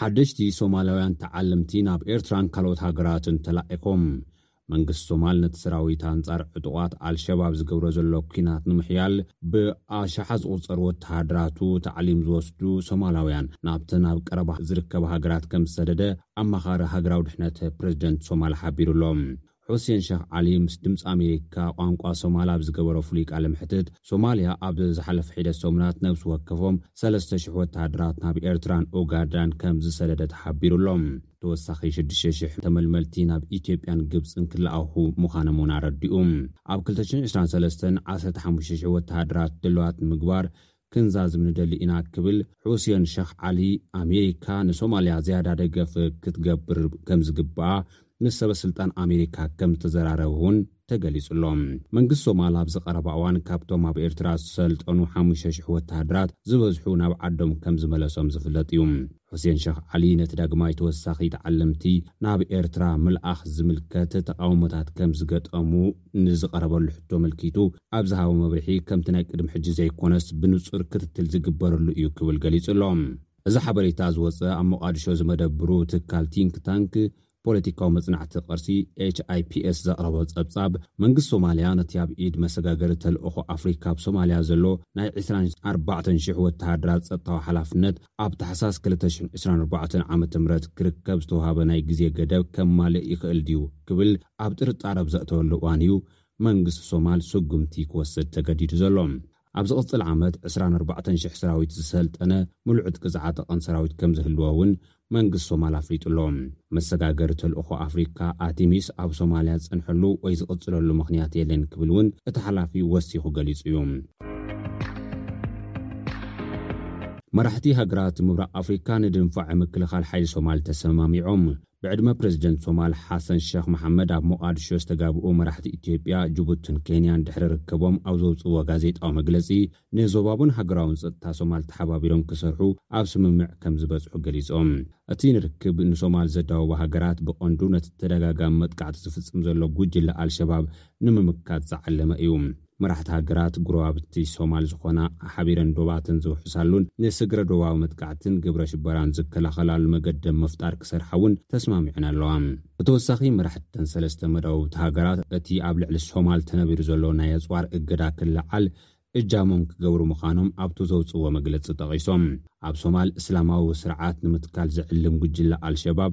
ሓደሽቲ ሶማላውያን ተዓለምቲ ናብ ኤርትራን ካልኦት ሃገራትን ተላኢኾም። መንግስቲ ሶማል ነቲ ሰራዊት ኣንጻር ዕጡቓት ኣልሸባብ ዝገብሮ ዘሎ ኲናት ንምሕያል ብኣሽሓት ዝቑጸሩ ወተሃደራቱ ታዕሊም ዝወስዱ ሶማላውያን ናብተን ኣብ ቀረባ ዝርከባ ሃገራት ከም ዝሰደደ ኣማኻሪ ሃገራዊ ድሕነት ፕረዚደንት ሶማል ሓቢሩ ኣሎ። ሑሴን ሸኽ ዓሊ ምስ ድምጺ ኣሜሪካ ቋንቋ ሶማል ኣብ ዝገበሮ ፍሉይ ቃለ መሕትት፣ ሶማልያ ኣብ ዝሓለፈ ሒደት ሰሙናት ነብሲ ወከፎም ሰለስተ ሽሕ ወተሃደራት ናብ ኤርትራን ኡጋንዳን ከም ዝሰደደት ሓቢሩ ኣሎ። ተወሳኺ ሽዱሽተ ሽሕ ተመልመልቲ ናብ ኢትዮጵያን ግብጽን ክለኣኹ ምዃኖም እውን ኣረዲኡ። ኣብ ክልተ ሽሕን ዕስራን ሰለስተን ዓሰርተ ሓሙሽተ ሽሕ ወተሃደራት ድሉዋት ንምግባር ክንዛዝም ንደሊ ኢና ክብል ሑሴን ሸኽ ዓሊ ኣሜሪካ ንሶማልያ ዝያዳ ደገፍ ክትገብር ከምዝግብኣ ምስ ሰበስልጣን ኣሜሪካ ከምዝተዘራረበ እውን ተገሊጹ ኣሎ። መንግስቲ ሶማል ኣብዚ ቀረባ እዋን ካብቶም ኣብ ኤርትራ ዝሰልጠኑ ሓሙሽተ ሽሕ ወተሃደራት ዝበዝሑ ናብ ዓዶም ከምዝመለሶም ዝፍለጥ እዩ። ሑሴን ሸኽ ዓሊ ነቲ ዳግማይ ተወሳኺ ተዓለምቲ ናብ ኤርትራ ምልኣኽ ዝምልከት ተቓውሞታት ከምዝገጠሙ ንዝቐረበሉ ሕቶ ኣመልኪቱ ኣብ ዝሃቦ መብርሒ ከምቲ ናይ ቅድሚ ሕጂ ዘይኮነስ ብንጹር ክትትል ዝግበረሉ እዩ ክብል ገሊጹ ኣሎ። እዚ ሓበሬታ ዝወጸ ኣብ ሞቓድሾ ዝመደብሩ ትካል ቲንክ ታንክ ፖለቲካዊ መጽናዕቲ ቅርሲ፣ HIPS፣ ዘቕረቦ ጸብጻብ፣ መንግስቲ ሶማልያ ነቲ ኣብ ኢድ መሰጋገሪ ተልእኾ ኣፍሪካ ኣብ ሶማልያ ዘሎ ናይ ዕስራን ኣርባዕተን ሽሕ ወተሃደራት ጸጥታዊ ሓላፍነት ኣብ ታሕሳስ ክልተ ሽሕን ዕስራን ኣርባዕተን ዓመተ ምህረት ክርከብ ዝተውሃበ ናይ ግዜ ገደብ ከማልእ ይኽእል ድዩ ክብል ኣብ ጥርጣረ ኣብ ዘእተወሉ እዋን እዩ መንግስቲ ሶማል ስጉምቲ ክወስድ ተገዲዱ ዘሎ። ኣብ ዝቕጽል ዓመት ዕስራን ኣርባዕተን ሽሕ ሰራዊት ዝሰልጠነ ምሉእ ዕጥቂ ዝዓጠቐን ሰራዊት ከምዝህልዎ እውን መንግስቲ ሶማል ኣፍሊጡ ኣሎ። መሰጋገሪ ተልእኾ ኣፍሪካ ኣቲሚስ ኣብ ሶማልያ ዝጸንሐሉ ወይ ዝቕጽለሉ ምኽንያት የለን ክብል እውን እቲ ሓላፊ ወሲኹ ገሊጹ እዩ። መራሕቲ ሃገራት ምብራቕ ኣፍሪካ ንድንፋዐ ምክልኻል ሓይሊ ሶማል ተሰማሚዖም። ብዕድመ ፕረዚደንት ሶማል ሓሰን ሸኽ መሓመድ ኣብ ሞቓድሾ ዝተጋብኡ መራሕቲ ኢትዮጵያ፣ ጅቡትን ኬንያን ድሕሪ ርክቦም ኣብ ዘውጽእዎ ጋዜጣዊ መግለጺ፣ ንዞባውን ሃገራውን ጸጥታ ሶማል ተሓባቢሮም ክሰርሑ ኣብ ስምምዕ ከም ዝበጽሑ ገሊጾም። እቲ ንርክብ ንሶማል ዘዳውባ ሃገራት ብቐንዱ ነቲ ተደጋጋሚ መጥቃዕቲ ዝፍጽም ዘሎ ጉጅለ ኣልሸባብ ንምምካት ዝዓለመ እዩ። መራሕቲ ሃገራት ጎረባብቲ ሶማል ዝኾና ሓቢረን ዶባተን ዝውሕሳሉን ንስግረ ዶባዊ መጥቃዕትን ግብረ ሽበራን ዝከላኸላሉ መገዲ ኣብ ምፍጣር ክሰርሓ እውን ተስማሚዐን ኣለዋ። ብተወሳኺ መራሕቲ እተን ሰለስተ መዳውብቲ ሃገራት እቲ ኣብ ልዕሊ ሶማል ተነቢሩ ዘሎ ናይ ኣጽዋር እገዳ ክለዓል እጃሞም ክገብሩ ምዃኖም ኣብቱ ዘውጽእዎ መግለጺ ጠቒሶም ኣብ ሶማል እስላማዊ ስርዓት ንምትካል ዝዕልም ጉጅለ ኣልሸባብ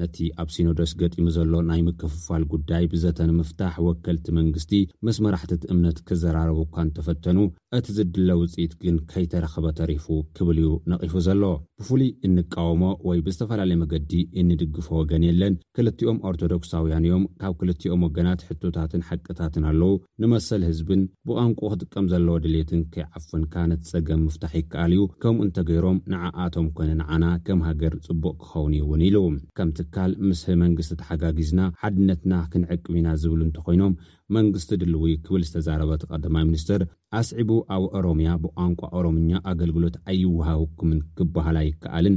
ነቲ ኣብ ሲኖዶስ ገጢሙ ዘሎ ናይ ምክፍፋል ጉዳይ ብዘተ ንምፍታሕ ወከልቲ መንግስቲ ምስ መራሕቲ እቲ እምነት ክዘራረቡ እኳ እንተፈተኑ እቲ ዝድለ ውፅኢት ግን ከይተረኸበ ተሪፉ ክብል እዩ ነቒፉ ዘሎ። ብፍሉይ እንቃወሞ ወይ ብዝተፈላለየ መገዲ እንድግፎ ወገን የለን። ክልቲኦም ኦርቶዶክሳውያን እዮም። ካብ ክልቲኦም ወገናት ሕቶታትን ሓቅታትን ኣለዉ። ንመሰል ህዝብን ብቋንቁኡ ክጥቀም ዘለዎ ድሌትን ከይዓፈንካ ነቲ ጸገም ምፍታሕ ይከኣል እዩ፣ ከምኡ እንተገይሮም ንዓኣቶም ኮነ ንዓና ከም ሃገር ጽቡቕ ክኸውን እዩ እውን ኢሉ። ከም ትካል ምስ መንግስቲ ተሓጋጊዝና ሓድነትና ክንዕቅብ ኢና ዝብሉ እንተኾይኖም መንግስቲ ድልው እዩ ክብል ዝተዛረበ እቲ ቀዳማይ ሚኒስትር ኣስዒቡ ኣብ ኦሮሚያ ብቋንቋ ኦሮምኛ ኣገልግሎት ኣይወሃበኩምን ክበሃል ኣይከኣልን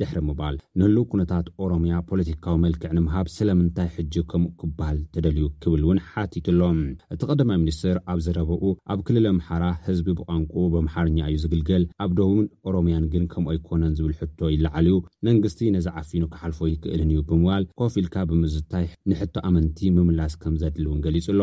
ድሕሪ ምባል፣ ንህሉው ኩነታት ኦሮምያ ፖለቲካዊ መልክዕ ንምሃብ ስለምንታይ ሕጂ ከምኡ ክበሃል ተደልዩ ክብል እውን ሓቲቱ ኣሎ። እቲ ቀዳማይ ሚኒስትር ኣብ ዘረባኡ፣ ኣብ ክልል ኣምሓራ ህዝቢ ብቋንቁኡ ብኣምሓርኛ እዩ ዝግልገል፣ ኣብ ደቡብን ኦሮምያን ግን ከምኡ ኣይኮነን ዝብል ሕቶ ይለዓል እዩ፣ መንግስቲ ነዚ ዓፊኑ ክሓልፎ ኣይክእልን እዩ ብምባል ኮፍ ኢልካ ብምዝታይ ንሕቶ ኣመንቲ ምምላስ ከምዘድሊ እውን ገሊጹ ኣሎ።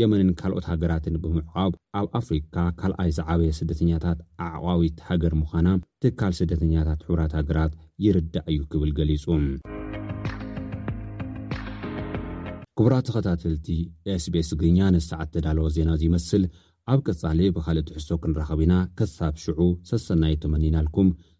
የመንን ካልኦት ሃገራትን ብምዕቛብ ኣብ ኣፍሪካ ካልኣይ ዝዓበየ ስደተኛታት ኣዕቋቢት ሃገር ምዃና ትካል ስደተኛታት ሕቡራት ሃገራት ይርዳእ እዩ ክብል ገሊፁ። ክቡራት ተኸታተልቲ SBS ትግርኛ ነዚ ሰዓት ዝተዳለወ ዜና እዚ ይመስል። ኣብ ቀፃሊ ብኻልእ ትሕዝቶ ክንራኸብ ኢና። ከሳብ ሽዑ ሰሰናዩ ተመኒናልኩም።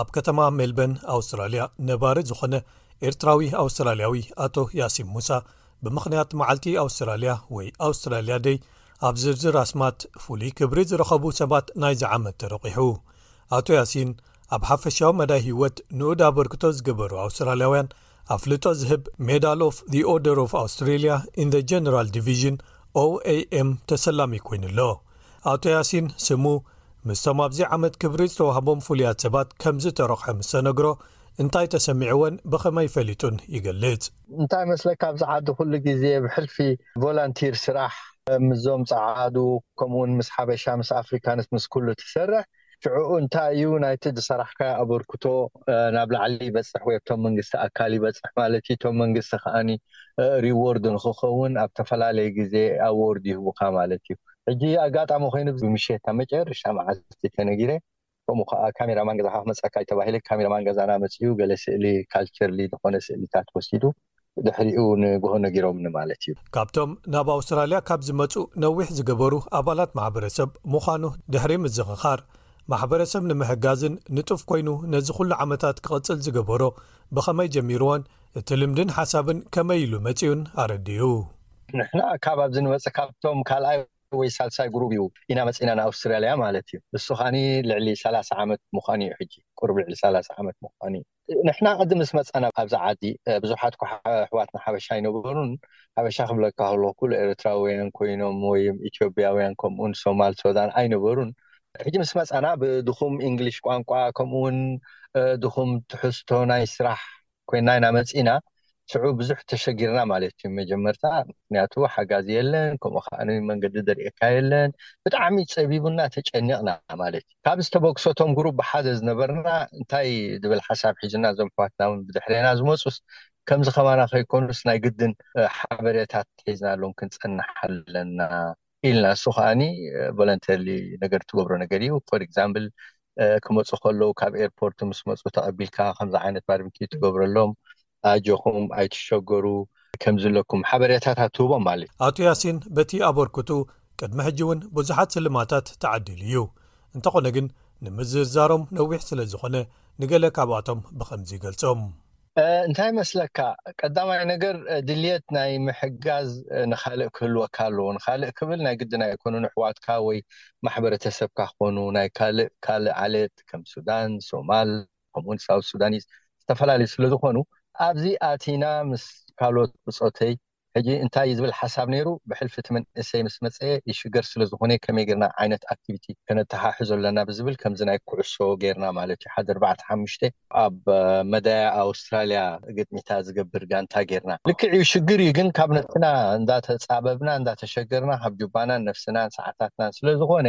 ኣብ ከተማ ሜልበን ኣውስትራልያ ነባሪ ዝኾነ ኤርትራዊ ኣውስትራልያዊ ኣቶ ያሲም ሙሳ ብምኽንያት መዓልቲ ኣውስትራልያ ወይ ኣውስትራልያ ደይ ኣብ ዝርዝር ኣስማት ፍሉይ ክብሪ ዝረኸቡ ሰባት ናይዚ ዓመት ተረቂሑ ኣቶ ያሲን ኣብ ሓፈሻዊ መዳይ ህይወት ንኡድ ኣበርክቶ ዝገበሩ ኣውስትራልያውያን ኣፍልጦ ዝህብ ሜዳል ኦፍ ዘ ኦርደር ኦፍ ኣውስትራልያ ኢን ዘ ጀነራል ዲቪዥን፣ OAM፣ ተሰላሚ ኮይኑ ኣሎ። ኣቶ ያሲን ስሙ ምስቶም ኣብዚ ዓመት ክብሪ ዝተዋህቦም ፍሉያት ሰባት ከም ዝተሮቕሐ ምስ ተነግሮ እንታይ ተሰሚዕዎን ብኸመይ ፈሊጡን ይገልጽ። እንታይ መስለካ ኣብዚ ዓዲ ኩሉ ግዜ ብሕልፊ ቮላንቲር ስራሕ ምስዞም ጸዓዱ ከምኡውን ምስ ሓበሻ ምስ ኣፍሪካንስ ምስ ኩሉ ትሰርሕ። ሽዑኡ እንታይ እዩ ናይቲ ዝሰራሕካዮ ኣበርክቶ ናብ ላዕሊ ይበጽሕ ወይ ኣብቶም መንግስቲ ኣካል ይበጽሕ ማለት እዩ። እቶም መንግስቲ ከኣ ሪዎርድ ንኽኸውን ኣብ ተፈላለየ ግዜ ኣዎርድ ይህቡኻ ማለት እዩ። ሕጂ ኣጋጣሚ ኮይኑ ብምሸት ኣብ መጨረሻ መዓልቲ ተነጊረ ከምኡ ከኣ ካሜራ ማን ገዛኻ ክመጽኣካ እዩ ተባሂለ ካሜራ ማን ገዛና መጺኡ ገለ ስእሊ ካልቸርሊ ዝኾነ ስእሊታት ወሲዱ። ድሕሪኡ ንግሆ ነጊሮምኒ ማለት እዩ። ካብቶም ናብ ኣውስትራልያ ካብ ዝመጹ ነዊሕ ዝገበሩ ኣባላት ማሕበረሰብ ምዃኑ ድሕሪ ምዝኽኻር፣ ማሕበረሰብ ንምሕጋዝን ንጡፍ ኮይኑ ነዚ ኹሉ ዓመታት ክቕጽል ዝገበሮ ብኸመይ ጀሚርዎን እቲ ልምድን ሓሳብን ከመይ ኢሉ መጺኡን ኣረዲኡ። ንሕና ካብ ኣብዚ ንመጽእ ካብቶም ካልኣይ ወይ ሳልሳይ ጉሩብ እዩ ኢና መጺእና ንኣውስትራልያ ማለት እዩ። ንሱ ኻኒ ልዕሊ ሰላሳ ዓመት ምዃኑ እዩ ሕጂ ቁሩብ ልዕሊ ሰላሳ ዓመት ምዃኑ እዩ። ንሕና ቅድም ምስ መጻና ኣብዛ ዓዲ ብዙሓት እኮ ኣሕዋትና ሓበሻ ኣይነበሩን ሓበሻ ክብለካ ከለኩ ኤርትራውያን ኮይኖም ወይ ኢትዮጵያውያን ከምኡውን ሶማል ሶዳን ኣይነበሩን ሕጂ ምስ መጻና ብድኹም ኢንግሊሽ ቋንቋ ከምኡውን ድኹም ትሕዝቶ ናይ ስራሕ ኮይና ኢና መጺና ሽዑ ብዙሕ ተሸጊርና ማለት እዩ መጀመርታ ምክንያቱ ሓጋዚ የለን ከምኡ ከዓ መንገዲ ዘርእየካ የለን ብጣዕሚ ፀቢቡና ተጨኒቕና ማለት እዩ ካብ ዝተበግሶቶም ግሩብ ብሓዘ ዝነበርና እንታይ ዝብል ሓሳብ ሒዙና እዞም ኣሕዋትና እውን ብድሕሬና ዝመፁስ ከምዚ ከማና ከይኮኑስ ናይ ግድን ሓበሬታት ሒዝናሎም ክንፀንሕ ኣለና ኢልና እሱ ከኣኒ ቮለንተርሊ ነገር ትገብሮ ነገር እዩ ፎር ኤግዛምብል ክመፁ ከለዉ ካብ ኤርፖርት ምስ መፁ ተቐቢልካ ከምዚ ዓይነት ባርቢኪ ትገብረሎም ኣጆኹም ኣይትሸገሩ ከምዚ ኣለኩም ሓበሬታታት ትህቦም ማለት እዩ። ኣቶ ያሲን በቲ ኣበርክቱ ቅድሚ ሕጂ እውን ብዙሓት ስልማታት ተዓዲሉ እዩ። እንተኾነ ግን ንምዝርዛሮም ነዊሕ ስለዝኾነ ንገለ ካብኣቶም ብኸምዚ ይገልፆም። እንታይ ይመስለካ ቀዳማይ ነገር ድልየት ናይ ምሕጋዝ ንካልእ ክህልወካ ኣለዎ ንካልእ ክብል ናይ ግድን ኣይኮኑ ንኣሕዋትካ ወይ ማሕበረተሰብካ ክኾኑ ናይ ካልእ ካልእ ዓሌት ከም ሱዳን ሶማል ከምኡ ውን ሳውት ሱዳኒዝ ዝተፈላለዩ ስለዝኾኑ ኣብዚ ኣቲና ምስ ካልኦት ብፆተይ ሕጂ እንታይ ዝብል ሓሳብ ነይሩ ብሕልፊ እቲ መንእሰይ ምስ መጸ ይሽገር ስለ ዝኾነ ከመይ ጌርና ዓይነት ኣክቲቪቲ ከነተሓሕዞ ኣለና ብዝብል ከምዚ ናይ ኩዕሶ ጌርና ማለት እዩ ሓደ ኣርባዕተ ሓሙሽተ ኣብ መዳያ ኣውስትራልያ ግጥሚታት ዝገብር ጋንታ ጌርና ልክዕ እዩ ሽግር እዩ ግን ካብ ነብስና እንዳተጻበብና እንዳተሸገርና ካብ ጁባናን ነፍስናን ሰዓታትናን ስለ ዝኾነ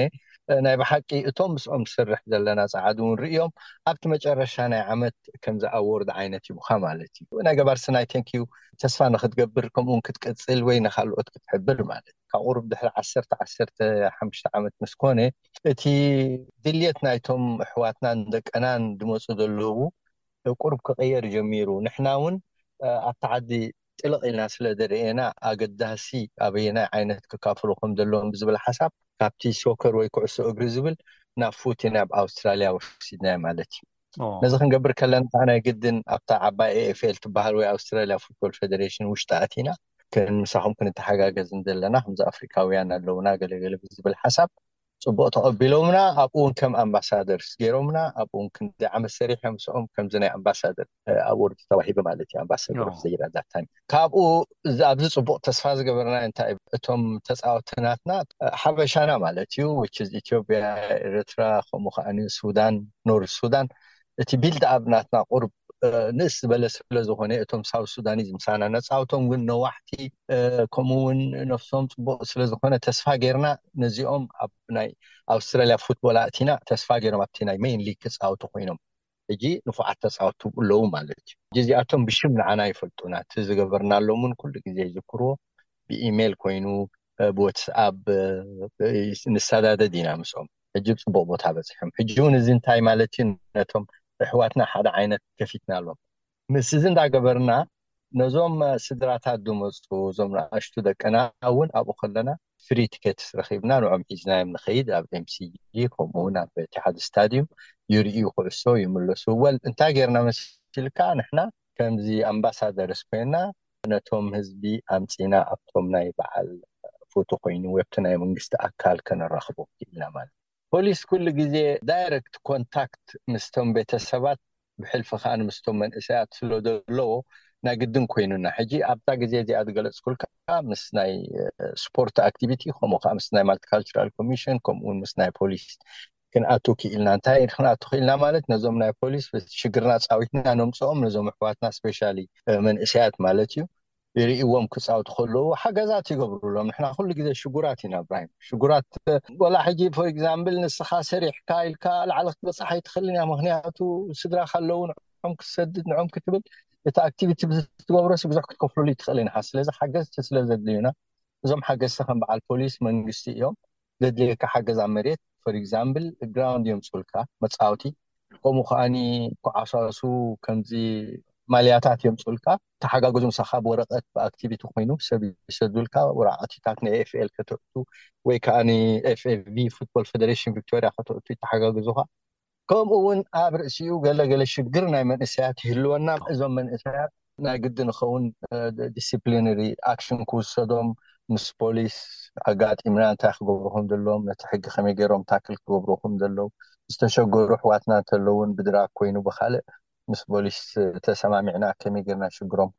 ናይ ብሓቂ እቶም ምስኦም ንሰርሕ ዘለና ጸዓዱ ውን ርእዮም ኣብቲ መጨረሻ ናይ ዓመት ከምዚ ኣዎርድ ዓይነት ይቡካ ማለት እዩ ናይ ገባር ስናይ ተንኪው። ተስፋ ንኽትገብር ከምኡውን ክትቅጽል ወይ ንኻልኦት ክትሕብር ማለት እዩ። ካብ ቁሩብ ድሕሪ ዓሰርተ ዓሰርተ ሓሙሽተ ዓመት ምስ ኮነ እቲ ድልየት ናይቶም ኣሕዋትናን ደቅናን ዝመጹ ዘለዉ ቁሩብ ክቕየር ጀሚሩ ንሕና እውን ኣብቲ ዓዲ ጥልቕ ኢልና ስለ ዝርኤና ኣገዳሲ ኣበየናይ ዓይነት ክካፈሉ ከም ዘለዎም ብዝብል ሓሳብ ካብቲ ሶከር ወይ ኩዕሶ እግሪ ዝብል ናብ ፉቲ ናብ ኣውስትራልያ ወሲድናዮ ማለት እዩ። ነዚ ክንገብር ከለና ከኣ ግድን ኣብታ ዓባይ AFL ትበሃል ወይ ኣውስትራልያ ፉትቦል ፈደረሽን ውሽጢ ኣቲና ምሳኹም ክንተሓጋገዝ ንደለና ከምዚ ኣፍሪካውያን ኣለውና ገለ ገለ ብዝብል ሓሳብ ጽቡቕ ተቐቢሎምና ኣብኡ ውን ከም ኣምባሳደርስ ገይሮምና ኣብኡ ውን ክንደይ ዓመት ሰሪሐ ምስኦም ከምዚ ናይ ኣምባሳደር ኣዎርድ ተዋሂበ ማለት እዩ ኣምባሳደር ኦፍ ዘ ይር ኣት ዛት ታይም ካብኡ ኣብዚ ጽቡቅ ተስፋ ዝገበርናዮ እንታይ እዩ እቶም ተጻወቲ ናትና ሓበሻና ማለት እዩ which is ኢትዮጵያ ኤረትራ ከምኡ ከኣ ሱዳን ኖርዝ ሱዳን እቲ ቢልድ ኣብ ናትና ቁሩብ ንእስ ዝበለ ስለ ዝኮነ እቶም ሳውዝ ሱዳኒዝ ምሳና ነጻውቶም ግን ነዋሕቲ ከምኡ ውን ነፍሶም ጽቡቅ ስለ ዝኮነ ተስፋ ጌርና ነዚኦም ኣብ ናይ ኣውስትራልያ ፉትቦል ኣእቲና ተስፋ ጌሮም ኣብቲ ናይ መይን ሊግ ክጻውቱ ኮይኖም ሕጂ ንፉዓት ተጻወትቲ ኣለዉ ማለት እዩ። ሕጂ እዚኣቶም ብሽም ንዓና ይፈልጡና፣ እቲ ዝገበርናሎም እውን ኩሉ ግዜ ይዝክርዎ፣ ብኢሜይል ኮይኑ፣ ብወትስኣፕ ንሰዳደድ ኢና ምስኦም፣ ሕጂ ኣብ ጽቡቕ ቦታ በጺሖም። ሕጂ እውን እዚ እንታይ ማለት እዩ፣ ነቶም ኣሕዋትና ሓደ ዓይነት ከፊትናሎም፣ ምስዚ እንዳገበርና ነዞም ስድራታት ዝመጹ እዞም ንኣሽቱ ደቅና እውን ኣብኡ ከለና ፍሪ ቲኬትስ ረኺብና ንዕኦም ሒዝናዮም ንኸይድ ኣብ MCG ከምኡ እውን ኣብ ኢቲሓድ ስታድዩም ይርእዩ ኩዕሶ ይምለሱ ወል እንታይ ጌርና መሲልካ ንሕና ከምዚ ኣምባሳደርስ ኮይና ነቶም ህዝቢ ኣምጺና ኣብቶም ናይ በዓል ፎቶ ኮይኑ ወብቲ ናይ መንግስቲ ኣካል ከነራኽቦ ክኢልና ማለት እዩ። ፖሊስ ኩሉ ግዜ ዳይረክት ኮንታክት ምስቶም ቤተሰባት ብሕልፊ ከኣ ምስቶም መንእሰያት ስለ ዘለዎ ናይ ግድን ኮይኑና ሕጂ ኣብታ ግዜ እዚኣ ዝገለጽኩልካ ምስ ናይ ስፖርት ኣክቲቪቲ ከምኡ ከኣ ምስ ናይ ማልቲካልቸራል ኮሚሽን ከምኡ ውን ምስ ናይ ፖሊስ ክንኣቱ ክኢልና እንታይ ክንኣቱ ክኢልና ማለት ነዞም ናይ ፖሊስ ሽግርና ጻዊትና ነምጽኦም ነዞም ኣሕዋትና ስፔሻሊ መንእሰያት ማለት እዩ ይርእይዎም ክጻውቱ ከለዉ ሓገዛት ይገብሩሎም ንሕና ኩሉ ግዜ ሽጉራት ኢና ብራሂም ሽጉራት ወላ ሕጂ ፎር ኤግዛምብል ንስኻ ሰሪሕካ ኢልካ ላዕሊ ክትበጽሕ ኣይትኽእልን እያ ምክንያቱ ስድራካ ኣለዉ ንዕኦም ክትሰድድ ንዕኦም ክትብል እቲ ኣክቲቪቲ ብዝትገብሮሲ ብዙሕ ክትከፍሉሉ ይትኽእልን ኢኻ ስለዚ ሓገዝቲ ስለ ዘድልዩና እዞም ሓገዝቲ ከም በዓል ፖሊስ መንግስቲ እዮም ዘድልየካ ሓገዝ ኣብ መሬት for example ground የምጹልካ መጻወቲ ከምኡ ከኣኒ ኩዓሳሱ ከምዚ ማልያታት የምጹልካ ተሓጋገዙ ምሳካ ብወረቀት ብኣክቲቪቲ ኮይኑ ሰብ ይሰዱልካ ወረቃቲታት ናይ ኤፍኤል ከተእቱ ወይ ከኣኒ ኤፍኤቪ ፉትቦል ፈደሬሽን ቪክቶርያ ከተእቱ ይተሓጋገዙካ። ከምኡ ውን ኣብ ርእሲኡ ገለ ገለ ሽግር ናይ መንእሰያት ይህልወና እዞም መንእሰያት ናይ ግድን ይኸውን ዲሲፕሊነሪ ኣክሽን ክውሰዶም ምስ ፖሊስ ኣጋጢምና እንታይ ክገብሩ ከም ዘለዎም ነቲ ሕጊ ከመይ ገይሮም ታክል ክገብሩ ከም ዘለዉ ዝተሸገሩ ኣሕዋትና እንተለውን ብድራግ ኮይኑ ብካልእ ምስ ፖሊስ ተሰማሚዕና ከመይ ገርና ሽግሮም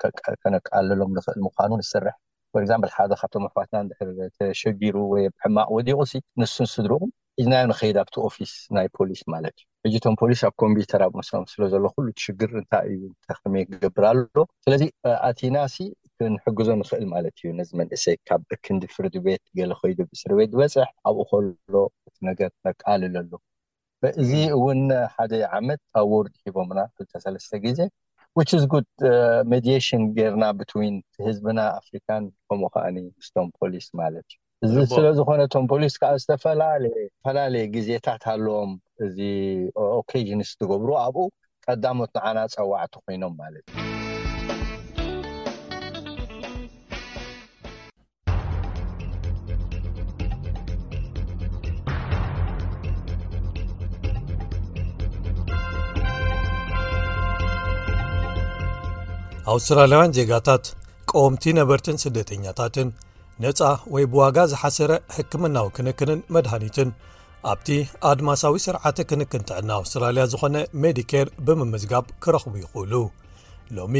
ከነቃልሎም ንኽእል ምዃኑ ንስርሕ for example ሓደ ካብቶም ኣሕዋትና እንድሕር ተሸጊሩ ወይ ኣብ ሕማቅ ወዲቁ ሲ ንሱን ስድርኡን ሒዝናዮ ንከይድ ኣብቲ ኦፊስ ናይ ፖሊስ ማለት እዩ ሕጂ እቶም ፖሊስ ኣብ ኮምፒተር ኣብ ምስኦም ስለ ዘሎ ኩሉ እቲ ሽግር እንታይ እዩ እንታይ ከመይ ክገብር ኣሎ ስለዚ ኣቲና ሲ ክንሕግዞ ንክእል ማለት እዩ ነዚ መንእሰይ ካብ ክንዲ ፍርዲ ቤት ገለ ከይዱ ብእስሪ ቤት ዝበጽሕ ኣብኡ ከሎ እቲ ነገር ነቃልለሉ እዚ እውን ሓደ ዓመት ኣዎርድ ሂቦምና ክልተ ሰለስተ ግዜ which is good መዲየሽን ጌርና between ህዝብና ኣፍሪካን ከምኡ ከኣ ምስቶም ፖሊስ ማለት እዩ እዚ ስለ ዝኾነ እቶም ፖሊስ ከኣ ዝተፈላለየ ግዜታት ኣለዎም እዚ occasions ዝገብሩ ኣብኡ ቀዳሞት ንዓና ጸዋዕቲ ኮይኖም ማለት እዩ። ኣውስትራልያውያን ዜጋታት ቀወምቲ ነበርትን ስደተኛታትን ነፃ ወይ ብዋጋ ዝሓሰረ ሕክምናዊ ክንክንን መድሃኒትን ኣብቲ ኣድማሳዊ ስርዓተ ክንክንትዕና ኣውስትራልያ ዝኾነ ሜዲኬር ብምምዝጋብ ክረኽቡ ይኽእሉ ሎሚ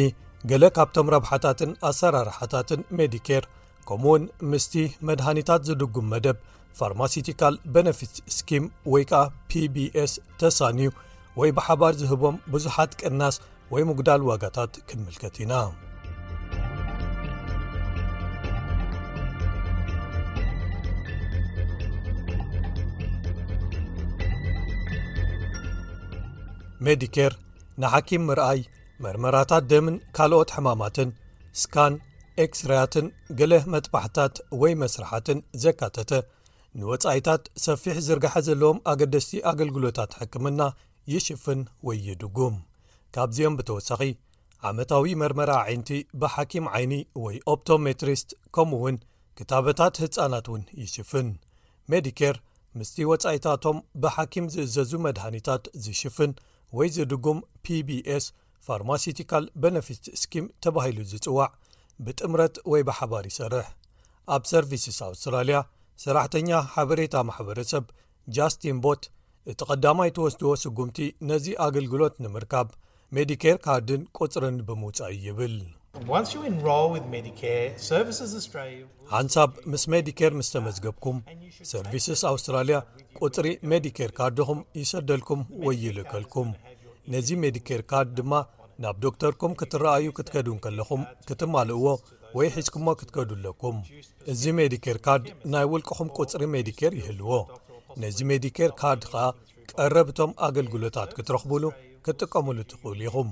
ገለ ካብቶም ረብሓታትን ኣሰራርሓታትን ሜዲኬር ከምኡ ውን ምስቲ መድሃኒታት ዝድጉም መደብ ፋርማሲቲካል በነፊት ስኪም ወይ ከዓ pbs ተሳንዩ ወይ ብሓባር ዝህቦም ብዙሓት ቅናስ ወይ ምጉዳል ዋጋታት ክንምልከት ኢና ሜዲኬር ንሓኪም ምርኣይ መርመራታት ደምን ካልኦት ሕማማትን ስካን ኤክስርያትን ገለ መጥባሕታት ወይ መስርሓትን ዘካተተ ንወጻኢታት ሰፊሕ ዝርጋሐ ዘለዎም ኣገደስቲ ኣገልግሎታት ሕክምና ይሽፍን ወይ ይድጉም ካብዚኦም ብተወሳኺ ዓመታዊ መርመራ ዓይንቲ ብሓኪም ዓይኒ ወይ ኦፕቶሜትሪስት ከምኡ እውን ክታበታት ህፃናት እውን ይሽፍን ሜዲኬር ምስቲ ወጻኢታቶም ብሓኪም ዝእዘዙ መድሃኒታት ዝሽፍን ወይ ዝድጉም pbs ፋርማሲቲካል በነፊት ስኪም ተባሂሉ ዝጽዋዕ ብጥምረት ወይ ብሓባር ይሰርሕ ኣብ ሰርቪስስ ኣውስትራልያ ሰራሕተኛ ሓበሬታ ማሕበረሰብ ጃስቲን ቦት እቲ ቐዳማይ ትወስድዎ ስጉምቲ ነዚ ኣገልግሎት ንምርካብ ሜዲኬር ካርድን ቁፅርን ብምውፃእዩ ይብል። ሓንሳብ ምስ ሜዲኬር ምስ ተመዝገብኩም ሰርቪስስ ኣውስትራልያ ቁፅሪ ሜዲኬር ካርድኹም ይሰደልኩም ወይ ይልእከልኩም ነዚ ሜዲኬር ካርድ ድማ ናብ ዶክተርኩም ክትረኣዩ ክትከዱ ከለኹም ክትማልእዎ ወይ ሒዝኩሞ ክትከዱ ኣለኩም እዚ ሜዲኬር ካርድ ናይ ውልቅኹም ቁፅሪ ሜዲኬር ይህልዎ ነዚ ሜዲኬር ካርድ ከኣ ቀረብ እቶም ኣገልግሎታት ክትረኽቡሉ ክትጥቀሙሉ ትኽእሉ ኢኹም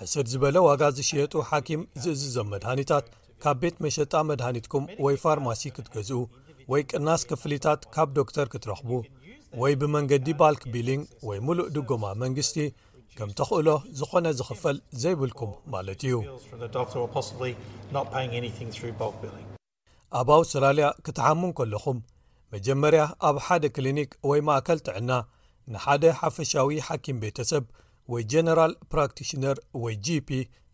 ሕስር ዝበለ ዋጋ ዝሽየጡ ሓኪም ዝእዝዞም መድሃኒታት ካብ ቤት መሸጣ መድሃኒትኩም ወይ ፋርማሲ ክትገዝኡ ወይ ቅናስ ክፍሊታት ካብ ዶክተር ክትረኽቡ ወይ ብመንገዲ ባልክ ቢሊንግ ወይ ሙሉእ ድጎማ መንግስቲ ከም ተኽእሎ ዝኾነ ዝኽፈል ዘይብልኩም ማለት እዩ። ኣብ ኣውስትራልያ ክትሓሙ እንከለኹም መጀመርያ ኣብ ሓደ ክሊኒክ ወይ ማእከል ጥዕና ንሓደ ሓፈሻዊ ሓኪም ቤተሰብ ወይ ጀነራል ፕራክቲሽነር ወይ ጂፒ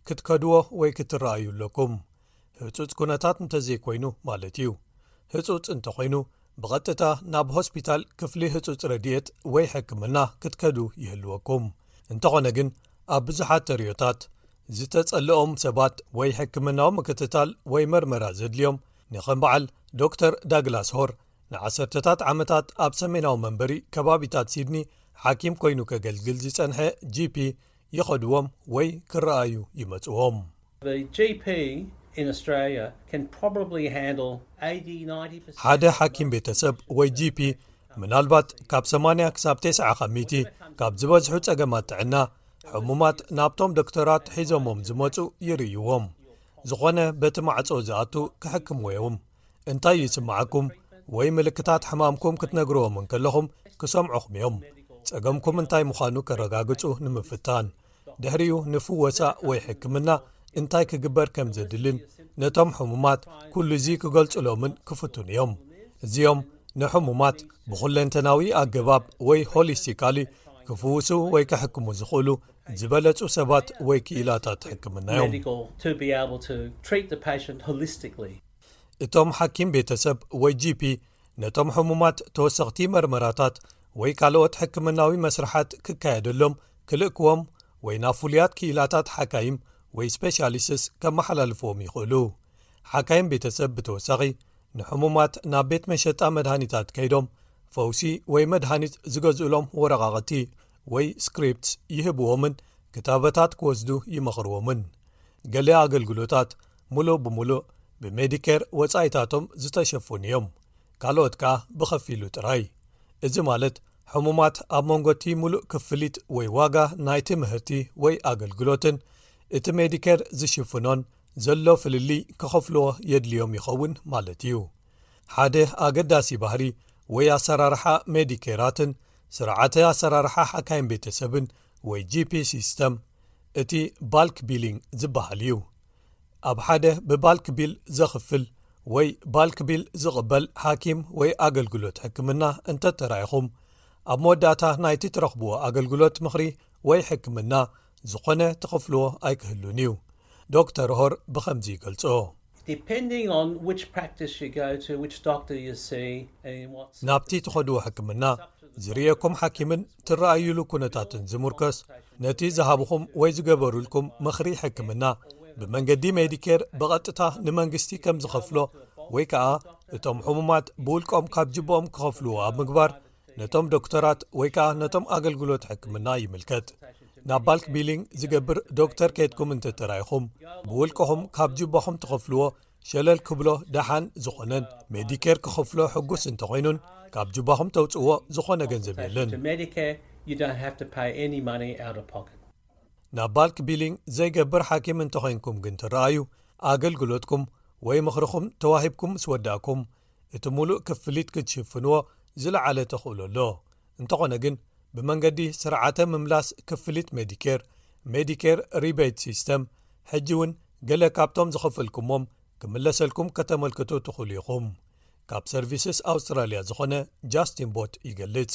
ክትከድዎ ወይ ክትረኣዩ ኣለኩም። ህጹጽ ኩነታት እንተዘይኮይኑ ማለት እዩ ህጹጽ እንተኾይኑ ብቐጥታ ናብ ሆስፒታል ክፍሊ ህጹጽ ረድኤት ወይ ሕክምና ክትከዱ ይህልወኩም እንተኾነ ግን ኣብ ብዙሓት ተርዮታት ዝተጸልኦም ሰባት ወይ ሕክምናዊ ምክትታል ወይ መርመራ ዘድልዮም ንከም በዓል ዶክተር ዳግላስ ሆር ንዓሰርተታት ዓመታት ኣብ ሰሜናዊ መንበሪ ከባቢታት ሲድኒ ሓኪም ኮይኑ ከገልግል ዝጸንሐ gp ይኸድዎም ወይ ክረኣዩ ይመጽዎም። ሓደ ሓኪም ቤተሰብ ወይ ጂፒ ምናልባት ካብ ሰማንያ ክሳብ ቴስዓ ካብ ሚእቲ ካብ ዝበዝሑ ጸገማት ጥዕና ሕሙማት ናብቶም ዶክተራት ሒዞሞም ዝመጹ ይርእይዎም። ዝኾነ በቲ ማዕጾ ዝኣቱ ክሕክምዎ'ዮም። እንታይ ይስምዓኩም ወይ ምልክታት ሕማምኩም ክትነግርዎም እንከለኹም ክሰምዑኹም እዮም ጸገምኩም እንታይ ምዃኑ ከረጋግጹ ንምፍታን ድሕሪኡ ንፍወሳ ወይ ሕክምና እንታይ ክግበር ከም ዘድልን ነቶም ሕሙማት ኩሉ እዚ ክገልጹሎምን ክፍቱን እዮም እዚኦም ንሕሙማት ብዅለንተናዊ ኣገባብ ወይ ሆሊስቲካሊ ክፍውሱ ወይ ክሕክሙ ዝኽእሉ ዝበለጹ ሰባት ወይ ክኢላታት ሕክምና እዮም። እቶም ሓኪም ቤተሰብ ወይ ጂፒ ነቶም ሕሙማት ተወሰኽቲ መርመራታት ወይ ካልኦት ሕክምናዊ መስርሓት ክካየደሎም ክልእክዎም ወይ ናብ ፍሉያት ክኢላታት ሓካይም ወይ ስፔሻሊስትስ ከመሓላልፍዎም ይኽእሉ። ሓካይም ቤተሰብ ብተወሳኺ ንሕሙማት ናብ ቤት መሸጣ መድሃኒታት ከይዶም ፈውሲ ወይ መድሃኒት ዝገዝእሎም ወረቓቕቲ ወይ ስክሪፕትስ ይህብዎምን ክታበታት ክወስዱ ይመኽርዎምን። ገለ ኣገልግሎታት ምሉእ ብምሉእ ብሜዲኬር ወጻኢታቶም ዝተሸፈኑ እዮም፣ ካልኦት ከኣ ብኸፊሉ ጥራይ። እዚ ማለት ሕሙማት ኣብ መንጎ እቲ ምሉእ ክፍሊት ወይ ዋጋ ናይቲ ምህርቲ ወይ ኣገልግሎትን እቲ ሜዲኬር ዝሽፍኖን ዘሎ ፍልልይ ክኸፍልዎ የድልዮም ይኸውን ማለት እዩ። ሓደ ኣገዳሲ ባህሪ ወይ ኣሰራርሓ ሜዲኬራትን ስርዓተ ኣሰራርሓ ሓካይም ቤተሰብን ወይ gp ሲስተም እቲ ባልክ ቢሊንግ ዝበሃል እዩ ኣብ ሓደ ብባልክ ቢል ዘኽፍል ወይ ባልክ ቢል ዝቕበል ሓኪም ወይ ኣገልግሎት ሕክምና እንተተራኢኹም ኣብ መወዳእታ ናይቲ ትረኽብዎ ኣገልግሎት ምኽሪ ወይ ሕክምና ዝኾነ ትኽፍልዎ ኣይክህሉን እዩ ዶክተር ሆር ብኸምዚ ይገልጾ ናብቲ ትኸድዎ ሕክምና ዝርእየኩም ሓኪምን ትረኣዩሉ ኩነታትን ዝሙርከስ ነቲ ዝሃብኹም ወይ ዝገበሩልኩም ምኽሪ ሕክምና ብመንገዲ ሜዲኬር ብቐጥታ ንመንግስቲ ከም ዝኸፍሎ ወይ ከኣ እቶም ሕሙማት ብውልቆም ካብ ጅብኦም ክኸፍልዎ ኣብ ምግባር ነቶም ዶክተራት ወይ ከኣ ነቶም ኣገልግሎት ሕክምና ይምልከት ናብ ባልክ ቢሊንግ ዝገብር ዶክተር ኬትኩም እንተ ተራይኹም ብውልቅኹም ካብ ጅባኹም ትኸፍልዎ ሸለል ክብሎ ደሓን ዝኾነን ሜዲኬር ክኸፍሎ ሕጉስ እንተ ዀይኑን ካብ ጅባኹም ተውጽእዎ ዝዀነ ገንዘብ የለን ናብ ባልክ ቢሊንግ ዘይገብር ሓኪም እንተ ዄንኩም ግን ትረኣዩ ኣገልግሎትኩም ወይ ምኽርኹም ተዋሂብኩም ምስ ወዳእኩም እቲ ሙሉእ ክፍሊት ክትሽፍንዎ ዝለዓለ ተኽእሎ ኣሎ እንተኾነ ግን ብመንገዲ ስርዓተ ምምላስ ክፍሊት ሜዲኬር Medicare Rebate System ሕጂ እውን ገለ ካብቶም ዝኸፈልኩሞም ክምለሰልኩም ከተመልክቱ ትኽእሉ ኢኹም ካብ ሰርቪስስ ኣውስትራሊያ ዝኾነ ጃስቲን ቦት ይገልጽ።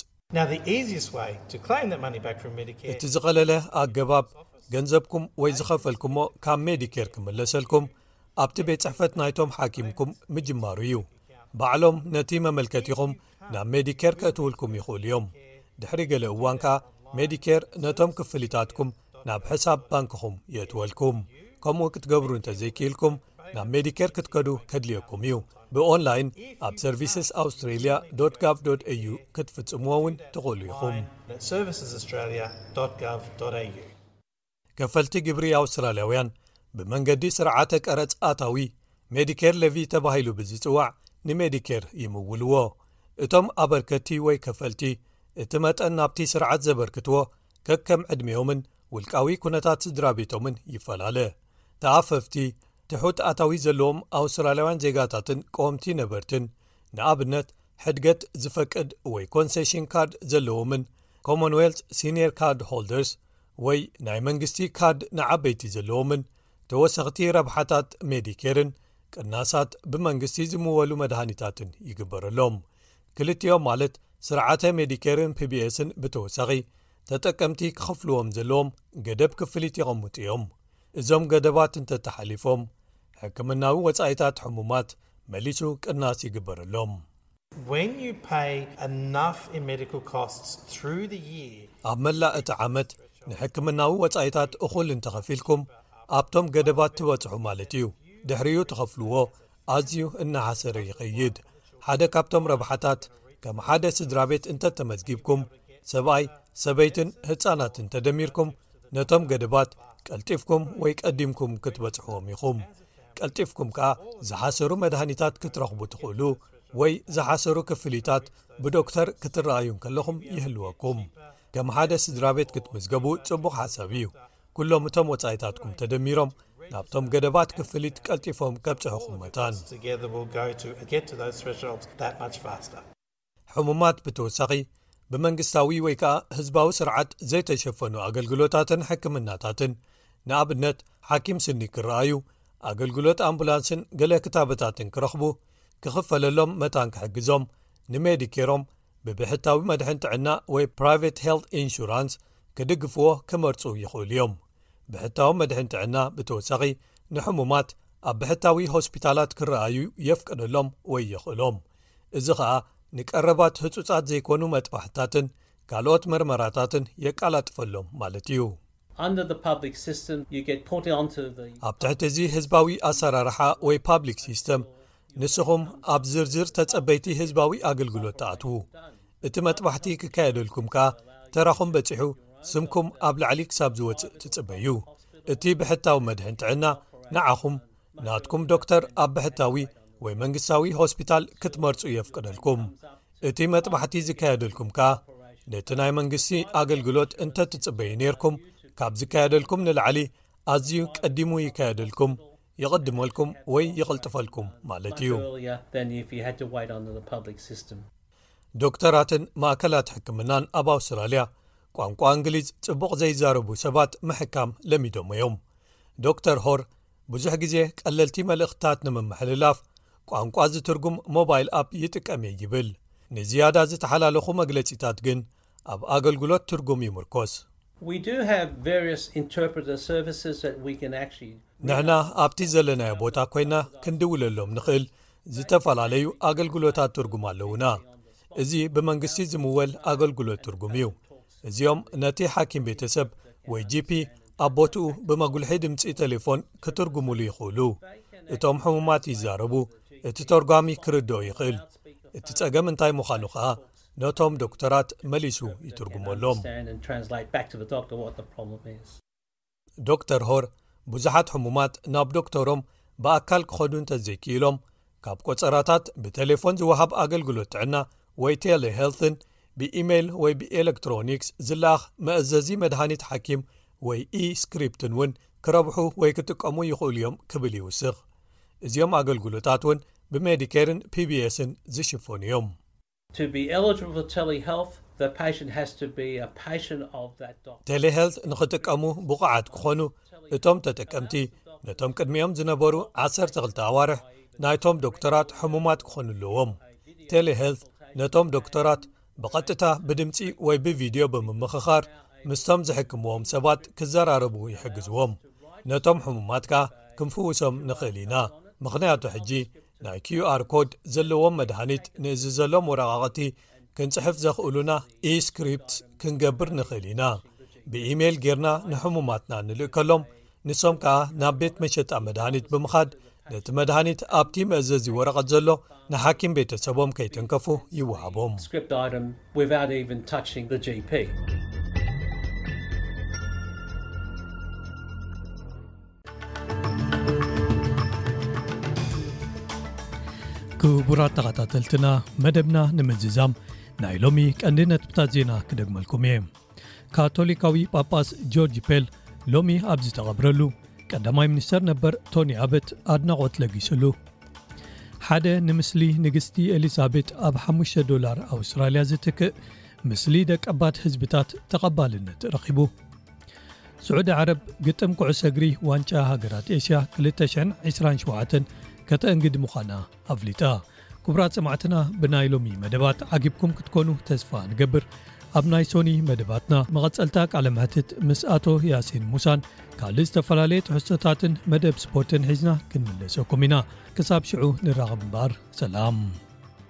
እቲ ዝቐለለ ኣገባብ ገንዘብኩም ወይ ዝኸፈልኩሞ ካብ ሜዲኬር ክምለሰልኩም ኣብቲ ቤት ጽሕፈት ናይቶም ሓኪምኩም ምጅማሩ እዩ ባዕሎም ነቲ መመልከቲኹም ናብ ሜዲኬር ከእትውልኩም ይኽእሉ እዮም ድሕሪ ገለ እዋን ከኣ ሜዲኬር ነቶም ክፍሊታትኩም ናብ ሕሳብ ባንክኹም የእትወልኩም ከምኡ ክትገብሩ እንተ ዘይክኢልኩም ናብ ሜዲኬር ክትከዱ ከድልየኩም እዩ ብኦንላይን ኣብ ሰርቪስስ ኣውስትራያ ጋቭ au ክትፍጽምዎ እውን ትኽእሉ ኢኹም ከፈልቲ ግብሪ ኣውስትራልያውያን ብመንገዲ ስርዓተ ቀረጽ ኣታዊ ሜዲኬር ለቪ ተባሂሉ ብዝጽዋዕ ንሜዲኬር ይምውልዎ እቶም ኣበርከቲ ወይ ከፈልቲ እቲ መጠን ናብቲ ስርዓት ዘበርክትዎ ከከም ዕድሜኦምን ውልቃዊ ኩነታት ስድራ ቤቶምን ይፈላለ ተኣፈፍቲ ትሑት ኣታዊ ዘለዎም ኣውስትራልያውያን ዜጋታትን ቀወምቲ ነበርትን ንኣብነት ሕድገት ዝፈቅድ ወይ ኮንሴሽን ካርድ ዘለዎምን ኮመንዌልት ሲኒር ካርድ ሆልደርስ ወይ ናይ መንግስቲ ካርድ ንዓበይቲ ዘለዎምን ተወሰኽቲ ረብሓታት ሜዲኬርን ቅናሳት ብመንግስቲ ዝምወሉ መድሃኒታትን ይግበረሎም ክልቲኦም ማለት ስርዓተ ሜዲኬርን ፒቢኤስን ብተወሳኺ ተጠቀምቲ ክኸፍልዎም ዘለዎም ገደብ ክፍሊት የቐምጡ እዮም። እዞም ገደባት እንተተሓሊፎም ሕክምናዊ ወጻኢታት ሕሙማት መሊሱ ቅናስ ይግበረሎም። ኣብ መላእ እቲ ዓመት ንሕክምናዊ ወጻኢታት እኹል እንተኸፊልኩም ኣብቶም ገደባት ትበጽሑ ማለት እዩ። ድሕሪኡ ትኸፍልዎ ኣዝዩ እናሓሰረ ይኸይድ ሓደ ካብቶም ረብሓታት ከም ሓደ ስድራ ቤት እንተ ተመዝጊብኩም ሰብኣይ ሰበይትን ህፃናትን ተደሚርኩም ነቶም ገደባት ቀልጢፍኩም ወይ ቀዲምኩም ክትበጽሕዎም ኢኹም ቀልጢፍኩም ከኣ ዝሓሰሩ መድሃኒታት ክትረኽቡ ትኽእሉ ወይ ዝሓሰሩ ክፍሊታት ብዶክተር ክትረኣዩ ከለኹም ይህልወኩም ከም ሓደ ስድራ ቤት ክትምዝገቡ ጽቡቕ ሓሳብ እዩ ኩሎም እቶም ወጻኢታትኩም ተደሚሮም ናብቶም ገደባት ክፍሊት ቀልጢፎም ከብጽሑኹም መታን። ሕሙማት ብተወሳኺ ብመንግስታዊ ወይ ከኣ ህዝባዊ ስርዓት ዘይተሸፈኑ ኣገልግሎታትን ሕክምናታትን ንኣብነት ሓኪም ስኒ ክረኣዩ ኣገልግሎት ኣምቡላንስን ገለ ክታበታትን ክረኽቡ ክኽፈለሎም መታን ክሕግዞም ንሜዲኬሮም ብብሕታዊ መድሕን ጥዕና ወይ ፕራይቨት ሄልት ኢንሹራንስ ክድግፍዎ ክመርጹ ይኽእሉ እዮም ብሕታዊ መድሕን ጥዕና ብተወሳኺ ንሕሙማት ኣብ ብሕታዊ ሆስፒታላት ክረኣዩ የፍቅደሎም ወይ ይኽእሎም እዚ ኸኣ ንቀረባት ህጹጻት ዘይኮኑ መጥባሕትታትን ካልኦት መርመራታትን የቃላጥፈሎም ማለት እዩ ኣብ ትሕቲ እዚ ህዝባዊ ኣሰራርሓ ወይ ፓብሊክ ሲስተም ንስኹም ኣብ ዝርዝር ተጸበይቲ ህዝባዊ ኣገልግሎት ትኣትዉ እቲ መጥባሕቲ ክካየደልኩም ከኣ ተራኹም በጺሑ ስምኩም ኣብ ላዕሊ ክሳብ ዝወጽእ ትጽበዩ እቲ ብሕታዊ መድሕን ጥዕና ንዓኹም ናትኩም ዶክተር ኣብ ብሕታዊ ወይ መንግስታዊ ሆስፒታል ክትመርጹ የፍቅደልኩም እቲ መጥባሕቲ ዝካየደልኩም ከኣ ነቲ ናይ መንግስቲ ኣገልግሎት እንተ ትጽበዩ ነርኩም ካብ ዝካየደልኩም ንላዕሊ ኣዝዩ ቀዲሙ ይካየደልኩም ይቕድመልኩም ወይ ይቕልጥፈልኩም ማለት እዩ ዶክተራትን ማእከላት ሕክምናን ኣብ ኣውስትራልያ ቋንቋ እንግሊዝ ጽቡቕ ዘይዛረቡ ሰባት ምሕካም ለሚዶም እዮም ዶክተር ሆር ብዙሕ ግዜ ቀለልቲ መልእኽትታት ንምምሕልላፍ ቋንቋ ዝትርጉም ሞባይል ኣፕ ይጥቀም እየ ይብል ንዝያዳ ዝተሓላለኹ መግለጺታት ግን ኣብ ኣገልግሎት ትርጉም ይምርኮስ ንሕና ኣብቲ ዘለናዮ ቦታ ኰይና ክንድውለሎም ንኽእል ዝተፈላለዩ ኣገልግሎታት ትርጉም ኣለዉና እዚ ብመንግስቲ ዝምወል ኣገልግሎት ትርጉም እዩ እዚኦም ነቲ ሓኪም ቤተሰብ ወይ ጂፒ ኣብ ቦትኡ ብመጕልሒ ድምጺ ተሌፎን ክትርጉምሉ ይኽእሉ እቶም ሕሙማት ይዛረቡ እቲ ተርጓሚ ክርድኦ ይኽእል እቲ ጸገም እንታይ ምዃኑ ኸኣ ነቶም ዶክተራት መሊሱ ይትርጉመሎም ዶክተር ሆር ብዙሓት ሕሙማት ናብ ዶክተሮም ብኣካል ክኸዱ እንተዘይክኢሎም ካብ ቆጸራታት ብተሌፎን ዝወሃብ ኣገልግሎት ጥዕና ወይ ቴሌ-ሄልትን ብኢመይል ወይ ብኤሌክትሮኒክስ ዝለኣኽ መእዘዚ መድሃኒት ሓኪም ወይ ኢ-ስክሪፕትን እውን ክረብሑ ወይ ክጥቀሙ ይኽእሉ እዮም ክብል ይውስኽ እዚኦም ኣገልግሎታት እውን ብሜዲኬርን pbsን ዝሽፈኑ እዮም To be eligible for telehealth, the patient has to be a patient of that doctor. ቴሌሄልት ንኽጥቀሙ ብቑዓት ክኾኑ፣ እቶም ተጠቀምቲ ነቶም ቅድሚኦም ዝነበሩ ዓሰርተ ክልተ ኣዋርሕ ናይቶም ዶክተራት ሕሙማት ክኾኑ ኣለዎም። ቴሌሄልት ነቶም ዶክተራት ብቐጥታ ብድምጺ ወይ ብቪድዮ ብምምኽኻር ምስቶም ዝሕክምዎም ሰባት ክዘራረቡ ይሕግዝዎም። ነቶም ሕሙማት ከኣ ክንፍውሶም ንኽእል ኢና፣ ምኽንያቱ ሕጂ ናይ ኪዩኣር ኮድ ዘለዎም መድሃኒት ንእዝዘሎም ወረቓቕቲ ክንጽሕፍ ዘኽእሉና ኢስክሪፕት ክንገብር ንኽእል ኢና ብኢሜይል ጌርና ንሕሙማትና ንልእከሎም ንሶም ከኣ ናብ ቤት መሸጣ መድሃኒት ብምኻድ ነቲ መድሃኒት ኣብቲ መእዘዚ ወረቐት ዘሎ ንሓኪም ቤተሰቦም ከይተንከፉ ይወሃቦም ክቡራት ተኸታተልትና መደብና ንምዝዛም ናይ ሎሚ ቀንዲ ነጥብታት ዜና ክደግመልኩም እየ ካቶሊካዊ ጳጳስ ጆርጅ ፔል ሎሚ ኣብ ዝተቐብረሉ ቀዳማይ ሚኒስተር ነበር ቶኒ ኣበት ኣድናቖት ለጊስሉ ሓደ ንምስሊ ንግስቲ ኤሊዛቤት ኣብ ሓሽ ዶላር ኣውስትራልያ ዝትክእ ምስሊ ደቀባት ህዝብታት ተቐባልነት ረኺቡ ስዑዲ ዓረብ ግጥም ኩዕሶ እግሪ ዋንጫ ሃገራት ኤስያ 227 ከተእንግድ ምዃና ኣፍሊጣ ክቡራት ሰማዕትና ብናይ ሎሚ መደባት ዓጊብኩም ክትኮኑ ተስፋ ንገብር ኣብ ናይ ሶኒ መደባትና መቐጸልታ ቃለ ምሕትት ምስ ኣቶ ያሲን ሙሳን ካልእ ዝተፈላለየ ትሕሶታትን መደብ ስፖርትን ሒዝና ክንምለሰኩም ኢና ክሳብ ሽዑ ንራኸብ እምበኣር ሰላም